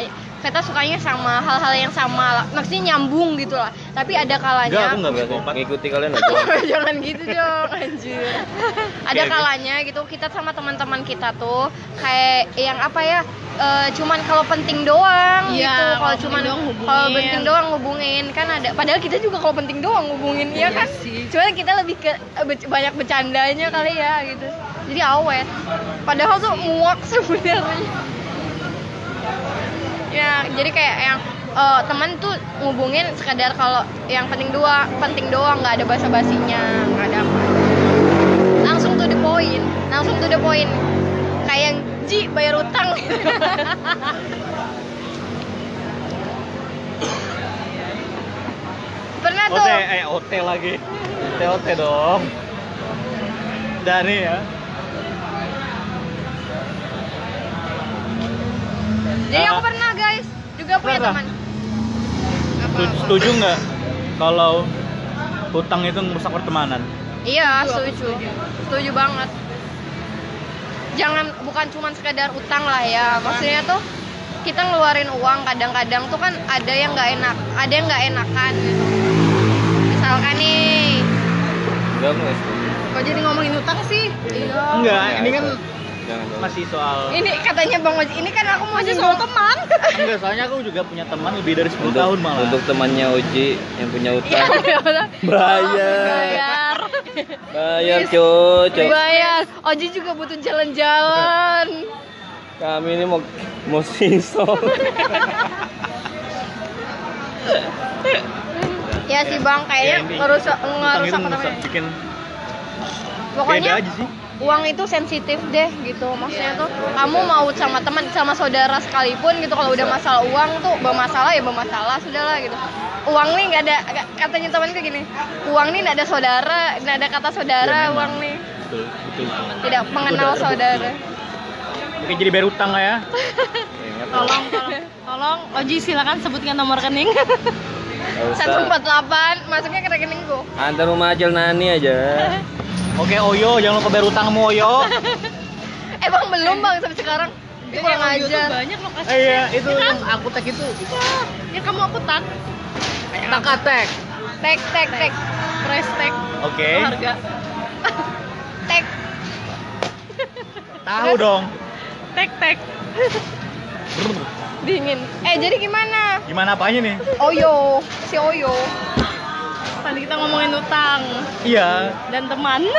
kita sukanya sama hal-hal yang sama lah. maksudnya nyambung gitu lah tapi ada Enggak, aku kalanya enggak Berarti psikopat. ngikuti kalian aja. jangan gitu dong anjir ada kalanya gitu kita sama teman-teman kita tuh kayak yang apa ya eh, cuman kalau penting doang Iya, gitu kalau cuman doang hubungin. kalau penting doang hubungin kan ada padahal kita juga kalau penting doang hubungin Iya ya kan sih. cuman kita lebih ke eh, banyak bercandanya kali ya gitu jadi awet padahal tuh muak sebenarnya ya jadi kayak yang eh, teman tuh ngubungin sekadar kalau yang penting doang penting doang nggak ada basa basinya nggak ada apa langsung to the point langsung to the point kayak yang Ji bayar utang pernah tuh OT, eh OT lagi. OT OT dong. Dari ya. Jadi aku Ah. pernah guys juga punya Pernah? teman Setu- Setuju nggak kalau hutang itu merusak pertemanan? Iya, setuju. Setuju banget. Jangan bukan cuma sekadar utang lah ya. Maksudnya tuh kita ngeluarin uang kadang-kadang tuh kan ada yang nggak enak, ada yang nggak enakan gitu. Misalkan nih, Enggak, aku kok jadi ngomongin utang sih iya. Enggak, ini kan Jangan, jangan. masih soal Ini katanya Bang Oji, ini kan aku mau masih soal teman Enggak, soalnya aku juga punya teman lebih dari 10 Untuk, tahun malah. untuk temannya Oji yang punya Iya, utang. iya, betul. Bayar. Bayar. Bayar. Bayar. Oji juga butuh jalan-jalan. Kami ini mau mau sisol. Ya sih Bang, kayaknya ini- ngerusak ngerusak bikin Pokoknya beda aja sih. Uang itu sensitif deh gitu maksudnya tuh kamu mau sama teman sama saudara sekalipun gitu kalau udah masalah uang tuh bermasalah ya bermasalah sudahlah gitu uang nih nggak ada katanya temanku gini uang nih nggak ada saudara nggak ada kata saudara Ya, uang nih Betul, betul. tidak mengenal saudara Oke, jadi bayar utang nggak ya? Tolong, tolong, tolong, Oji silakan sebutkan nomor rekening. Nggak usah. Satu empat delapan masuknya ke rekeningku. Antar rumah Acil Nani aja. Oke, Oyo, jangan lupa bayar utang sama Oyo. Emang belum bang sampai sekarang. Dia kurang Yang ajar. banyak lokasi. Eh, iya, itu yang aku tag itu. Ya kamu aku tak. Takatek. Tek tek tek Price tag. Oke. Harga. tek. Tahu dong. Tag tag. Dingin. Eh jadi gimana? Gimana apanya nih? Oyo, si Oyo. Tadi kita ngomongin utang Iya. dan teman.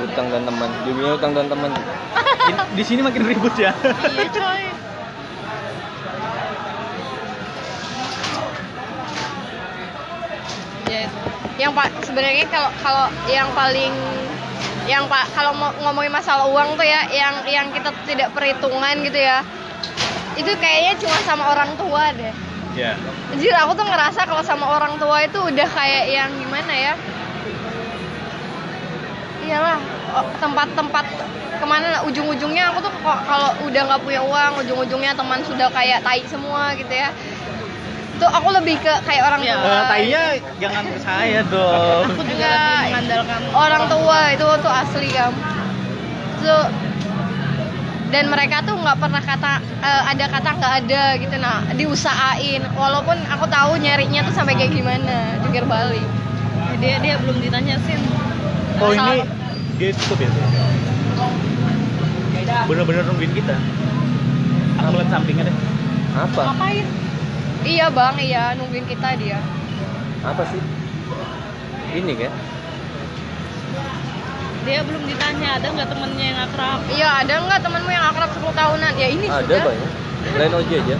Utang dan teman. Judulnya utang dan teman. Di, di sini makin ribut ya. iya coy. Ya, Yang pak sebenarnya kalau kalau yang paling yang pak kalau mau ngomongin masalah uang tuh ya yang yang kita tidak perhitungan gitu ya itu kayaknya cuma sama orang tua deh Iya. Jujur aku tuh ngerasa kalau sama orang tua itu udah kayak yang gimana ya Iyalah tempat-tempat ke mana ujung-ujungnya aku tuh kok kalau udah nggak punya uang ujung-ujungnya teman sudah kayak tai semua gitu ya Tuh aku lebih ke kayak orang Ya. tua Eh, tainya jangan ke saya dong. aku juga Enggak. mengandalkan orang tua itu tuh asli kam tuh dan mereka tuh nggak pernah kata eh, ada kata nggak ada gitu nah diusahain walaupun aku tahu nyarinya tuh sampai kayak gimana jungkir balik Ya, dia dia belum ditanya sin. Oh Masalah- ini dia tutup ya? Bener-bener nungguin kita. Aku ngeliat sampingnya deh. Apa? Ngapain? iya bang iya nungguin kita dia Apa sih? Ini kan? Dia belum ditanya ada nggak temennya yang akrab? iya ada nggak temanmu yang akrab 10 tahunan ya ini Ada sudah banyak. Lain Oji aja.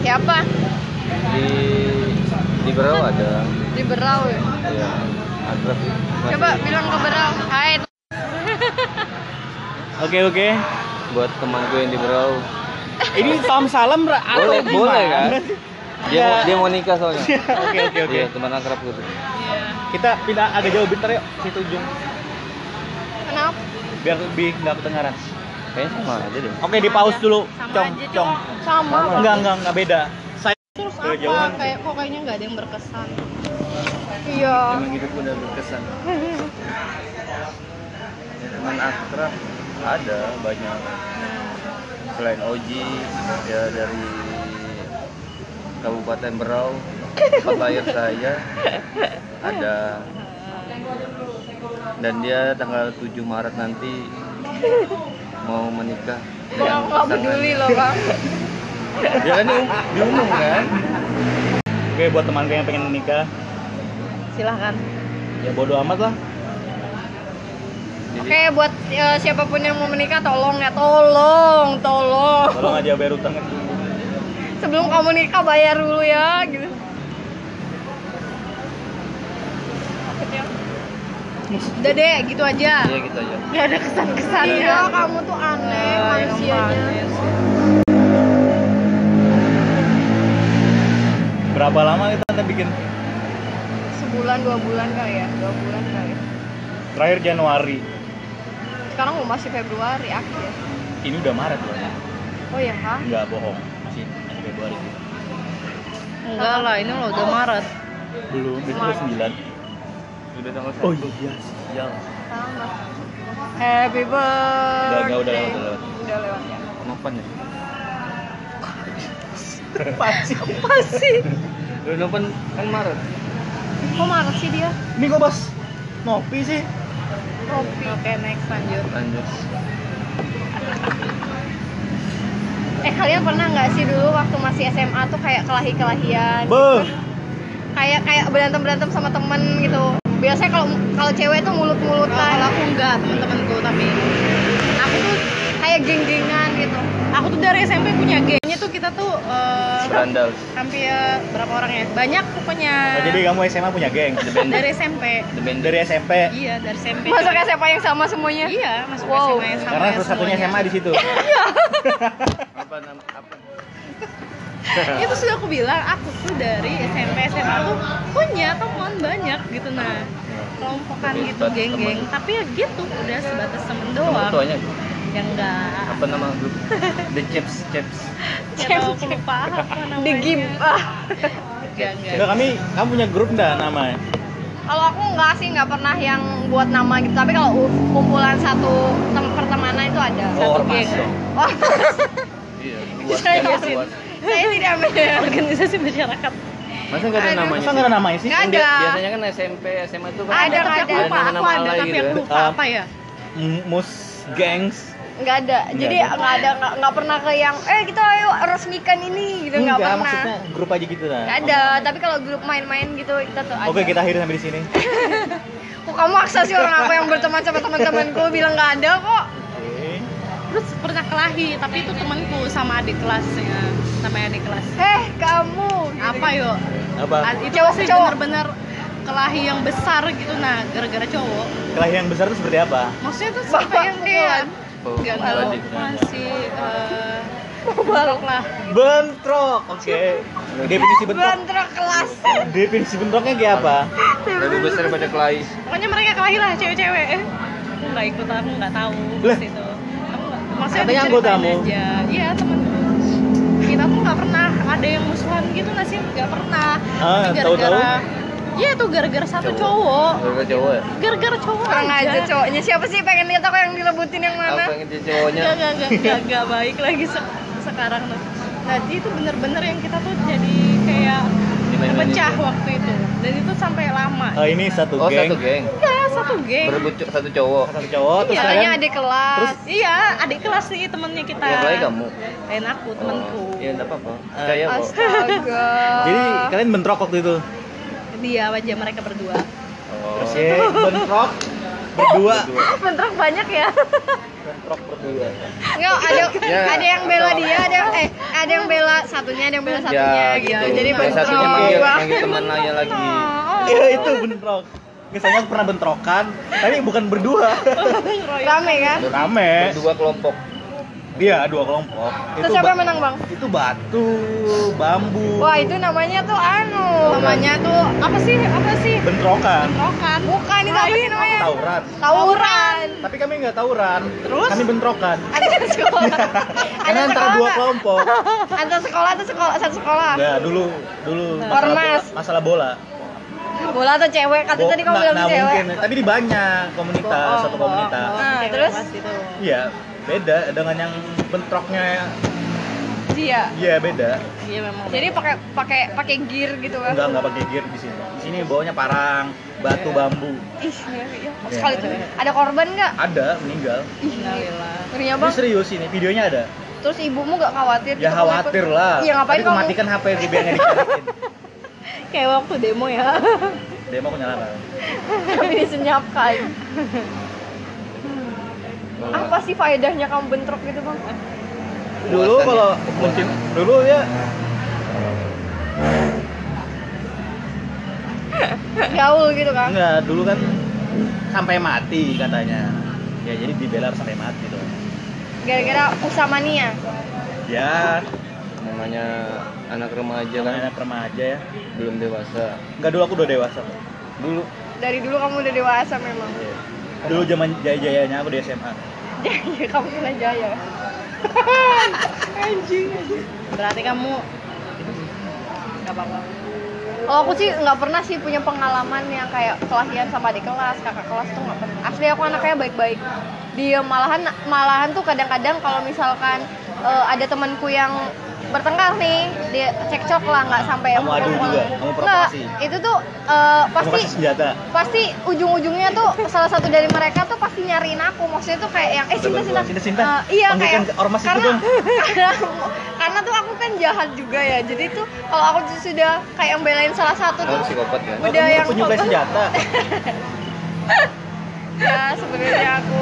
siapa Di di Berau ada. di Berau ya Iya. Akrab coba bilang ke Berau hai Oke oke. buat temanku yang di Berau. Ini salam salam atau Boleh, gimana? boleh kan? Dia Ya. mau, dia mau nikah soalnya. Oke oke oke. Iya, teman akrab gitu. Iya. Kita pindah agak jauh bentar yuk situ ujung biar lebih nggak kedengaran. Kayaknya sama aja deh. Oke di pause dulu. Sama Cong aja, cong. sama Enggak enggak enggak beda. Saya Terus apa? Kayak kok kayaknya nggak ada yang berkesan. iya Emang hidup udah berkesan. Ya, teman akrab ada banyak. Selain Oji, ya dari Kabupaten Berau, tempat lahir saya ada dan dia tanggal 7 Maret nanti mau menikah dengan nggak peduli loh bang Ya kan di- diumum kan? Oke buat teman gue yang pengen menikah, Silahkan. ya bodo amat lah. Oke, buat eh, siapa pun yang mau menikah tolong ya, tolong, tolong. Tolong aja bayar utangnya. Sebelum kamu nikah bayar dulu ya, gitu. Udah deh, gitu aja. ya gitu aja. Gak ada kesan-kesannya. Iya, kamu tuh aneh manusianya. Berapa lama kita nanti bikin? Sebulan, dua bulan kali ya, dua bulan kali. Terakhir Januari. Sekarang mau masih Februari akhir. Ini udah Maret loh. Oh ya, ha? Enggak bohong. Masih masih Februari. Enggak lah, ini lo udah Maret. Belum, Maret. 9. Udah tanggal Oh satu. iya, sial. Sama. Happy birthday. Udah, enggak, udah lewat, udah lewat. Udah lewat ya. Nopan ya? Pasti. Masih. Udah Nopan kan Maret. Kok marah sih dia? Ini kok bos ngopi sih? Kopi. Oke, next lanjut. Lanjut. Eh kalian pernah nggak sih dulu waktu masih SMA tuh kayak kelahi-kelahian? Beuh. Kayak kayak berantem berantem sama temen gitu. Biasanya kalau kalau cewek tuh Kalau mulut-mulutan. aku enggak, teman-temanku tapi Aku tuh kayak geng-gengan gitu. aku tuh dari SMP punya gengnya tuh kita tuh Berandal. hampir berapa orang ya? Banyak pokoknya. Oh, jadi kamu SMA punya geng? dari SMP. The Band. Dari SMP? Iya, dari SMP. Masuk SMA yang sama semuanya. Iya, masuk Wow. SMA yang sama. Karena satu satunya semuanya. SMA di situ. Apa nama apa? itu sudah aku bilang aku tuh dari SMP SMA tuh punya teman banyak gitu. Nah kelompokan gitu geng-geng. Tapi ya gitu udah sebatas temen Temen doang. tuanya. yang enggak. Apa nama grup The Chaps Chaps Nggak tahu aku lupa apa namanya. The Gib ah. enggak enggak. Kami, kamu punya grup enggak namanya? Kalau aku nggak sih nggak pernah yang buat nama gitu. Tapi kalau kumpulan satu tem pertemanan itu ada. Oh, Satu geng. Wah, iya. buat saya, ya, tidak ada. organisasi masyarakat masa nggak ada Aduh. namanya Masa ada namanya sih? Nggak ada. biasanya kan SMP SMA tuh kan Ada, tapi aku ada. lupa aku ada tapi gitu aku ya. lupa apa ya Mus gengs. Nggak ada. Jadi nggak ada nggak pernah ke yang eh kita ayo resmikan ini gitu nggak pernah. maksudnya grup aja gitu lah. Nggak ada. Tapi kalau grup main-main gitu kita tuh ada. Oke, kita akhiri sampai di sini. Kok kamu maksa sih orang aku yang berteman sama teman-temanku bilang nggak ada kok. Oke. terus pernah kelahi tapi itu temanku sama adik kelasnya sama adik kelas Eh kamu. apa yuk Apa? Itu Cowok- masih cowok. bener-bener kelahi yang besar gitu nah gara-gara cowok Kelahian yang besar itu seperti apa? maksudnya tuh sampai yang kayak Oh, ada. masih eh balok lah Bentrok. Oke. Definisi bentrok. Bentrok kelas. Definisi bentroknya kayak apa? lebih besar daripada kelai pokoknya mereka kelahi lah cewek-cewek aku nggak ikut aku nggak tahu Lah. situ aku nggak maksudnya Katanya anggotamu. iya temanku ada yang musuhan gitu nggak sih nggak pernah Ah, Tapi tahu-tahu? Iya tuh gara-gara satu Cowok. Gara-gara cowok ya Gara-gara cowok Kurang aja. aja cowoknya. Siapa sih pengen lihat aku yang direbutin yang mana? yang dia cowoknya Gak, gak, gak, gak, gak baik lagi se- sekarang tuh. Nah itu bener-bener yang kita tuh jadi kayak pecah waktu itu. Dan itu sampai lama. Oh, ini satu oh geng. satu geng Iya satu geng. berebut satu cowok Satu cowok terus Iya, kalian adik kelas. Terus? Iya adik kelas sih temennya kita. yang lain kamu Lain aku temanku. oh, iya enggak apa-apa percaya kok Astaga. Jadi kalian bentrok waktu itu. Dia aja mereka berdua. oh Oke, bentrok berdua. bentrok banyak ya. Bentrok berdua. Enggak, ada Ya, ada yang bela dia, ada yang eh ada yang bela satunya, ada yang bela satunya ya gitu. gitu Jadi yang bentrok. satunya manggil manggil teman lainnya lagi Oh. Iya itu bentrok. Misalnya aku pernah bentrokan, tapi bukan berdua. Rame kan? Rame. dua kelompok Dia dua kelompok. Terus siapa yang menang, Bang? Itu batu, bambu. Wah, itu namanya tuh anu. Namanya tuh apa sih? Apa sih? bentrokan. Rokan. Bukan itu apa sih namanya? Tauran. Tawuran. Tapi kami nggak tauran. Terus? Kami bentrokan. Antar sekolah. Karena Antar antara dua kelompok. Antar sekolah tuh sekolah satu sekolah. Nah, dulu dulu masalah bola, masalah bola. Bola atau cewek? Kata Bo- tadi kamu bilang nah, cewek. mungkin, tapi di banyak komunitas, satu komunitas. Nah, terus? Iya, beda dengan yang bentroknya. Iya. Iya, beda. Iya memang. Jadi pakai pakai pakai gear gitu kan? Enggak enggak pakai gear di sini. Di sini bawanya parang, batu, bambu. Ih, ngeri ya. Iya. Sekali tuh. Ada korban nggak? Ada meninggal. Innalillah. Ngerinya Ini serius ini, videonya ada. Terus ibumu nggak khawatir? Ya gitu khawatir lah. Iya ngapain Tapi kamu? matikan HP biar nggak dicariin. Kayak waktu demo ya. Demo aku nyalakan. Tapi disenyapkan. Apa sih faedahnya kamu bentrok gitu bang? Dulu kalau mungkin dulu ya Gaul gitu kan? enggak, dulu kan sampai mati katanya. Ya jadi dibela sampai mati tuh. Gara-gara usamania. Ya, namanya anak remaja kan anak remaja ya. belum dewasa Enggak dulu aku udah dewasa. Dulu Dari dulu kamu udah dewasa memang. ya. Dulu zaman jaya-jayanya aku di SMA. Iya kamu kena jaya. Berarti kamu nggak apa-apa. Kalau aku sih nggak pernah sih punya pengalaman yang kayak kelahian sama adik kelas, kakak kelas tuh nggak pernah. Asli aku anaknya baik-baik. Dia malahan malahan tuh kadang-kadang kalau misalkan eh, ada temanku yang bertengkar nih, dia cekcok lah nggak sampai Kamu adu juga? Kamu Nggak, itu tuh Kamu pasti senjata. pasti ujung-ujungnya tuh salah satu dari mereka tuh pasti nyariin aku maksudnya tuh kayak yang eh cinta cinta Cinta, cinta. Eh, iya Panggilkan kayak ormas itu karena dong. karena karena tuh aku kan jahat juga ya jadi tuh kalau aku tuh sudah kayak yang belain salah satu oh tuh psikopat kan Oh, Udah yang foto. senjata. ya sebenarnya aku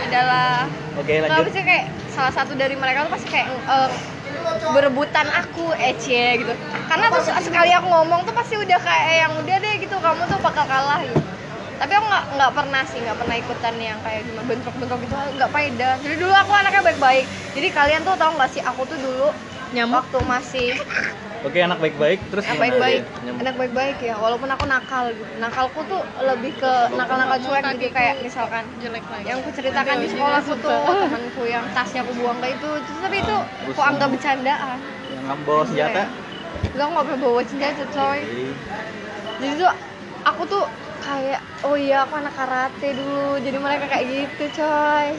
adalah Oke, nggak lanjut. sih kayak salah satu dari mereka tuh pasti kayak eh, berebutan aku ece gitu. Karena tuh sekali aku ngomong tuh pasti udah kayak yang udah deh gitu. Kamu tuh bakal kalah gitu. Tapi aku nggak nggak pernah sih nggak pernah ikutan yang kayak gimana bentrok-bentrok gitu. Nggak faedah jadi dulu aku anaknya baik-baik. Jadi kalian tuh tahu nggak sih aku tuh dulu Nyamuk. waktu masih Oke, anak baik-baik terus anak baik-baik. Nyambung. anak baik-baik ya walaupun aku nakal gitu. Nakalku tuh lebih ke nakal-nakal cuek gitu kayak misalkan jelek lagi. yang aku ceritakan di sekolahku tuh temanku yang tasnya aku buang kayak itu. Terus tapi itu aku anggap bercandaan. Yang ngambil senjata? Enggak, aku nggak pernah bawa senjata coy. Jadi tuh aku tuh kayak oh iya aku anak karate dulu. Jadi mereka kayak gitu coy.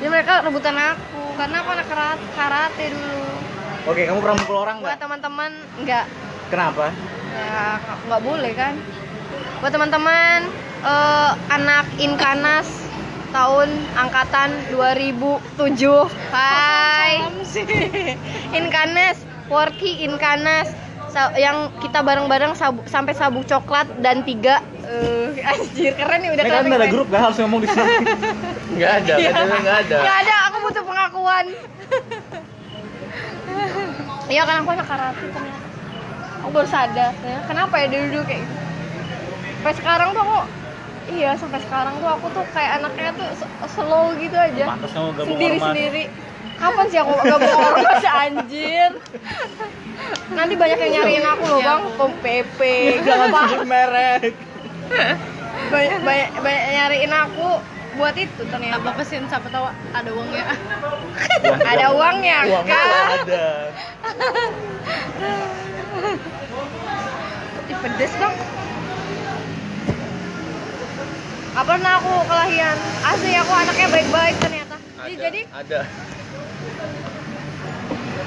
Jadi mereka rebutan aku karena aku anak karate, karate dulu Oke, kamu pernah mukul orang buat nggak? teman-teman enggak Kenapa? ya nggak boleh kan buat teman-teman eh, anak Inkanas tahun angkatan 2007 Hai Inkanas Worky Inkanas Sa- yang kita bareng-bareng sabu- sampai sabuk coklat dan tiga eh anjir keren nih udah kan keren ada grup gak harus ngomong di sini. Nggak ada, Iya. nggak ada. Nggak ada, aku butuh pengakuan. Iya kan aku anak karate ternyata. Aku baru sadar, ya. kenapa ya dulu dulu kayak gitu. Sampai sekarang tuh aku, iya sampai sekarang tuh aku tuh kayak anaknya tuh slow gitu aja. Sendiri sendiri. Kapan sih aku gabung ormas anjir? Nanti banyak yang nyariin aku loh bang, pom PP, Jangan sebut merek. banyak, banyak, banyak nyariin aku buat itu ternyata. apa sih siapa tahu ada uangnya Ada uangnya, Uangnya Kak. ada. Ih, pedes bang Gak pernah aku kelahian Asli aku anaknya baik-baik ternyata Jadi, Ada, jadi ada.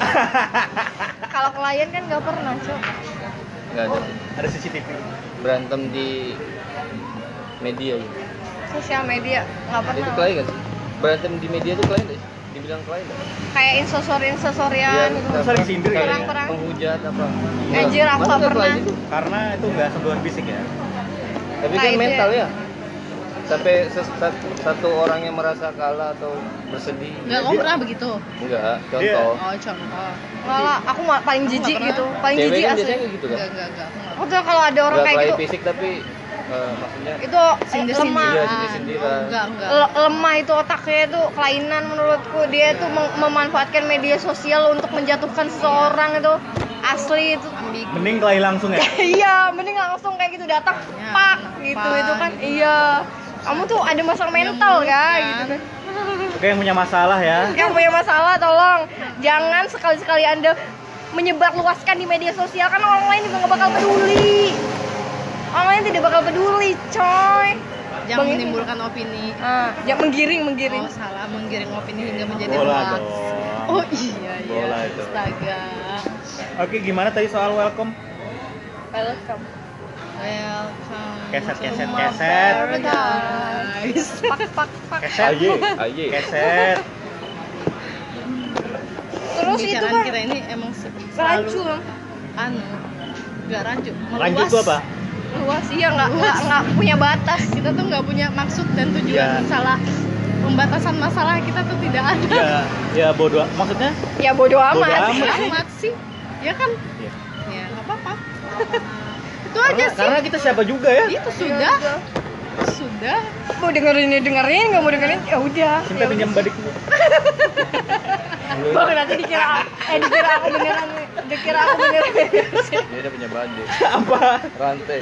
kalau kelahian kan gak pernah cok Nggak ada. Ada CCTV. Berantem di media gitu. Sosial media gak Itu pernah klien kan? Berantem di media itu klien deh. Dibilang klien nggak? Kayak insosor-insosorian Iya, gitu Terus saling sindir kayaknya. Perang-perang. Penghujat apa? Anjir, aku Masa nggak nggak pernah. itu? Karena itu nggak sentuhan fisik ya. Tapi Nah, kan itu mental ya. ya. Sampai satu orang yang merasa kalah atau bersedih. nggak kamu pernah begitu Enggak, Dia- contoh. oh contoh Nggak lah, aku paling Aku nggak jijik gitu Paling jijik kan asli gitu kan. nggak nggak nggak aku nggak Aku tuh kalau ada orang Enggak kayak gitu fisik tapi eh, maksudnya Itu eh, Sindir-sindiran. lemah. Iya, sindir-sindiran. Oh, enggak enggak. Le- lemah itu otaknya itu kelainan menurutku. Dia tuh mem- memanfaatkan media sosial untuk menjatuhkan seseorang itu. Asli itu. Ambigu Mending kelahi langsung ya. iya mending langsung kayak gitu datang Ya, pak gitu itu kan. Gitu. iya. Kamu tuh ada masalah mental mulut, kan kan. gitu kan. Oke, yang punya masalah ya. yang punya masalah tolong. Jangan sekali-sekali anda menyebarluaskan di media sosial karena orang lain juga gak bakal peduli orang lain tidak bakal peduli coy jangan Bang, menimbulkan opini ah, jangan menggiring menggiring oh salah menggiring opini hingga menjadi Bola hoax dong. oh iya iya Bola itu. astaga Oke, gimana tadi soal welcome? welcome welcome Keset, keset, keset. paradise. pak pak pak Keset. Aye, aye. Keset. terus itu kan kita ini emang se- rancu selalu anu nggak rancu Lanjut tuh apa? Luas iya nggak nggak nggak punya batas kita tuh nggak punya maksud dan tujuan Iya. salah pembatasan masalah kita tuh tidak ada Ya, ya bodoh. Maksudnya? ya bodo amat, Bodo amat. amat sih ya kan Ya. ya nggak apa-apa itu aja Karena, sih karena kita siapa juga ya? itu sudah sudah mau dengerin ya dengerin nggak mau dengerin ya udah Cinta pinjam badik dulu. Bang nanti dikira eh dikira aku beneran dikira aku beneran Dia udah punya badai. Apa? Rantai.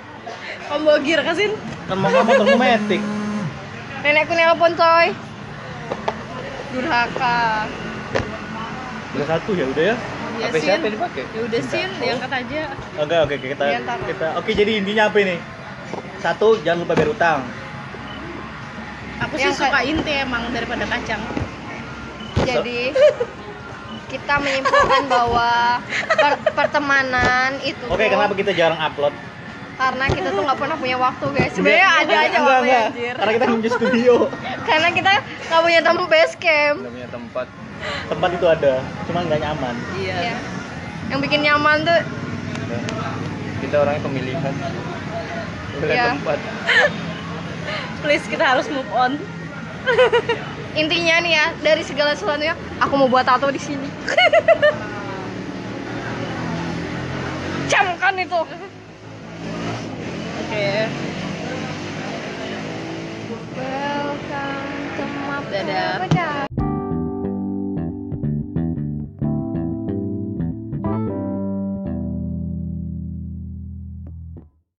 pembogir kasin Kan mau ngomong termometik. nenekku nelpon coy durhaka Udah satu ya udah ya. ya HP siapa yang dipakai? ya udah sin diangkat aja Oke oke kita Iya, kita oke jadi intinya apa ini? Satu jangan lupa bayar utang. aku Yang sih suka inti emang daripada kacang jadi kita menyimpulkan bahwa per- pertemanan itu Oke kenapa kita jarang upload? karena kita tuh nggak pernah punya waktu guys sebenarnya ada Enggak, aja enggak, waktunya enggak. anjir Karena kita punya studio. karena kita nggak punya tempat base camp Udah punya tempat. Tempat itu ada, cuma nggak nyaman. iya Iya. yang bikin nyaman tuh Kita orangnya pemilihan. Pilih Iya. tempat. please kita harus move on intinya nih ya dari segala sesuatunya aku mau buat tato di sini. Camkan itu. Oke. Welcome to my Dadah.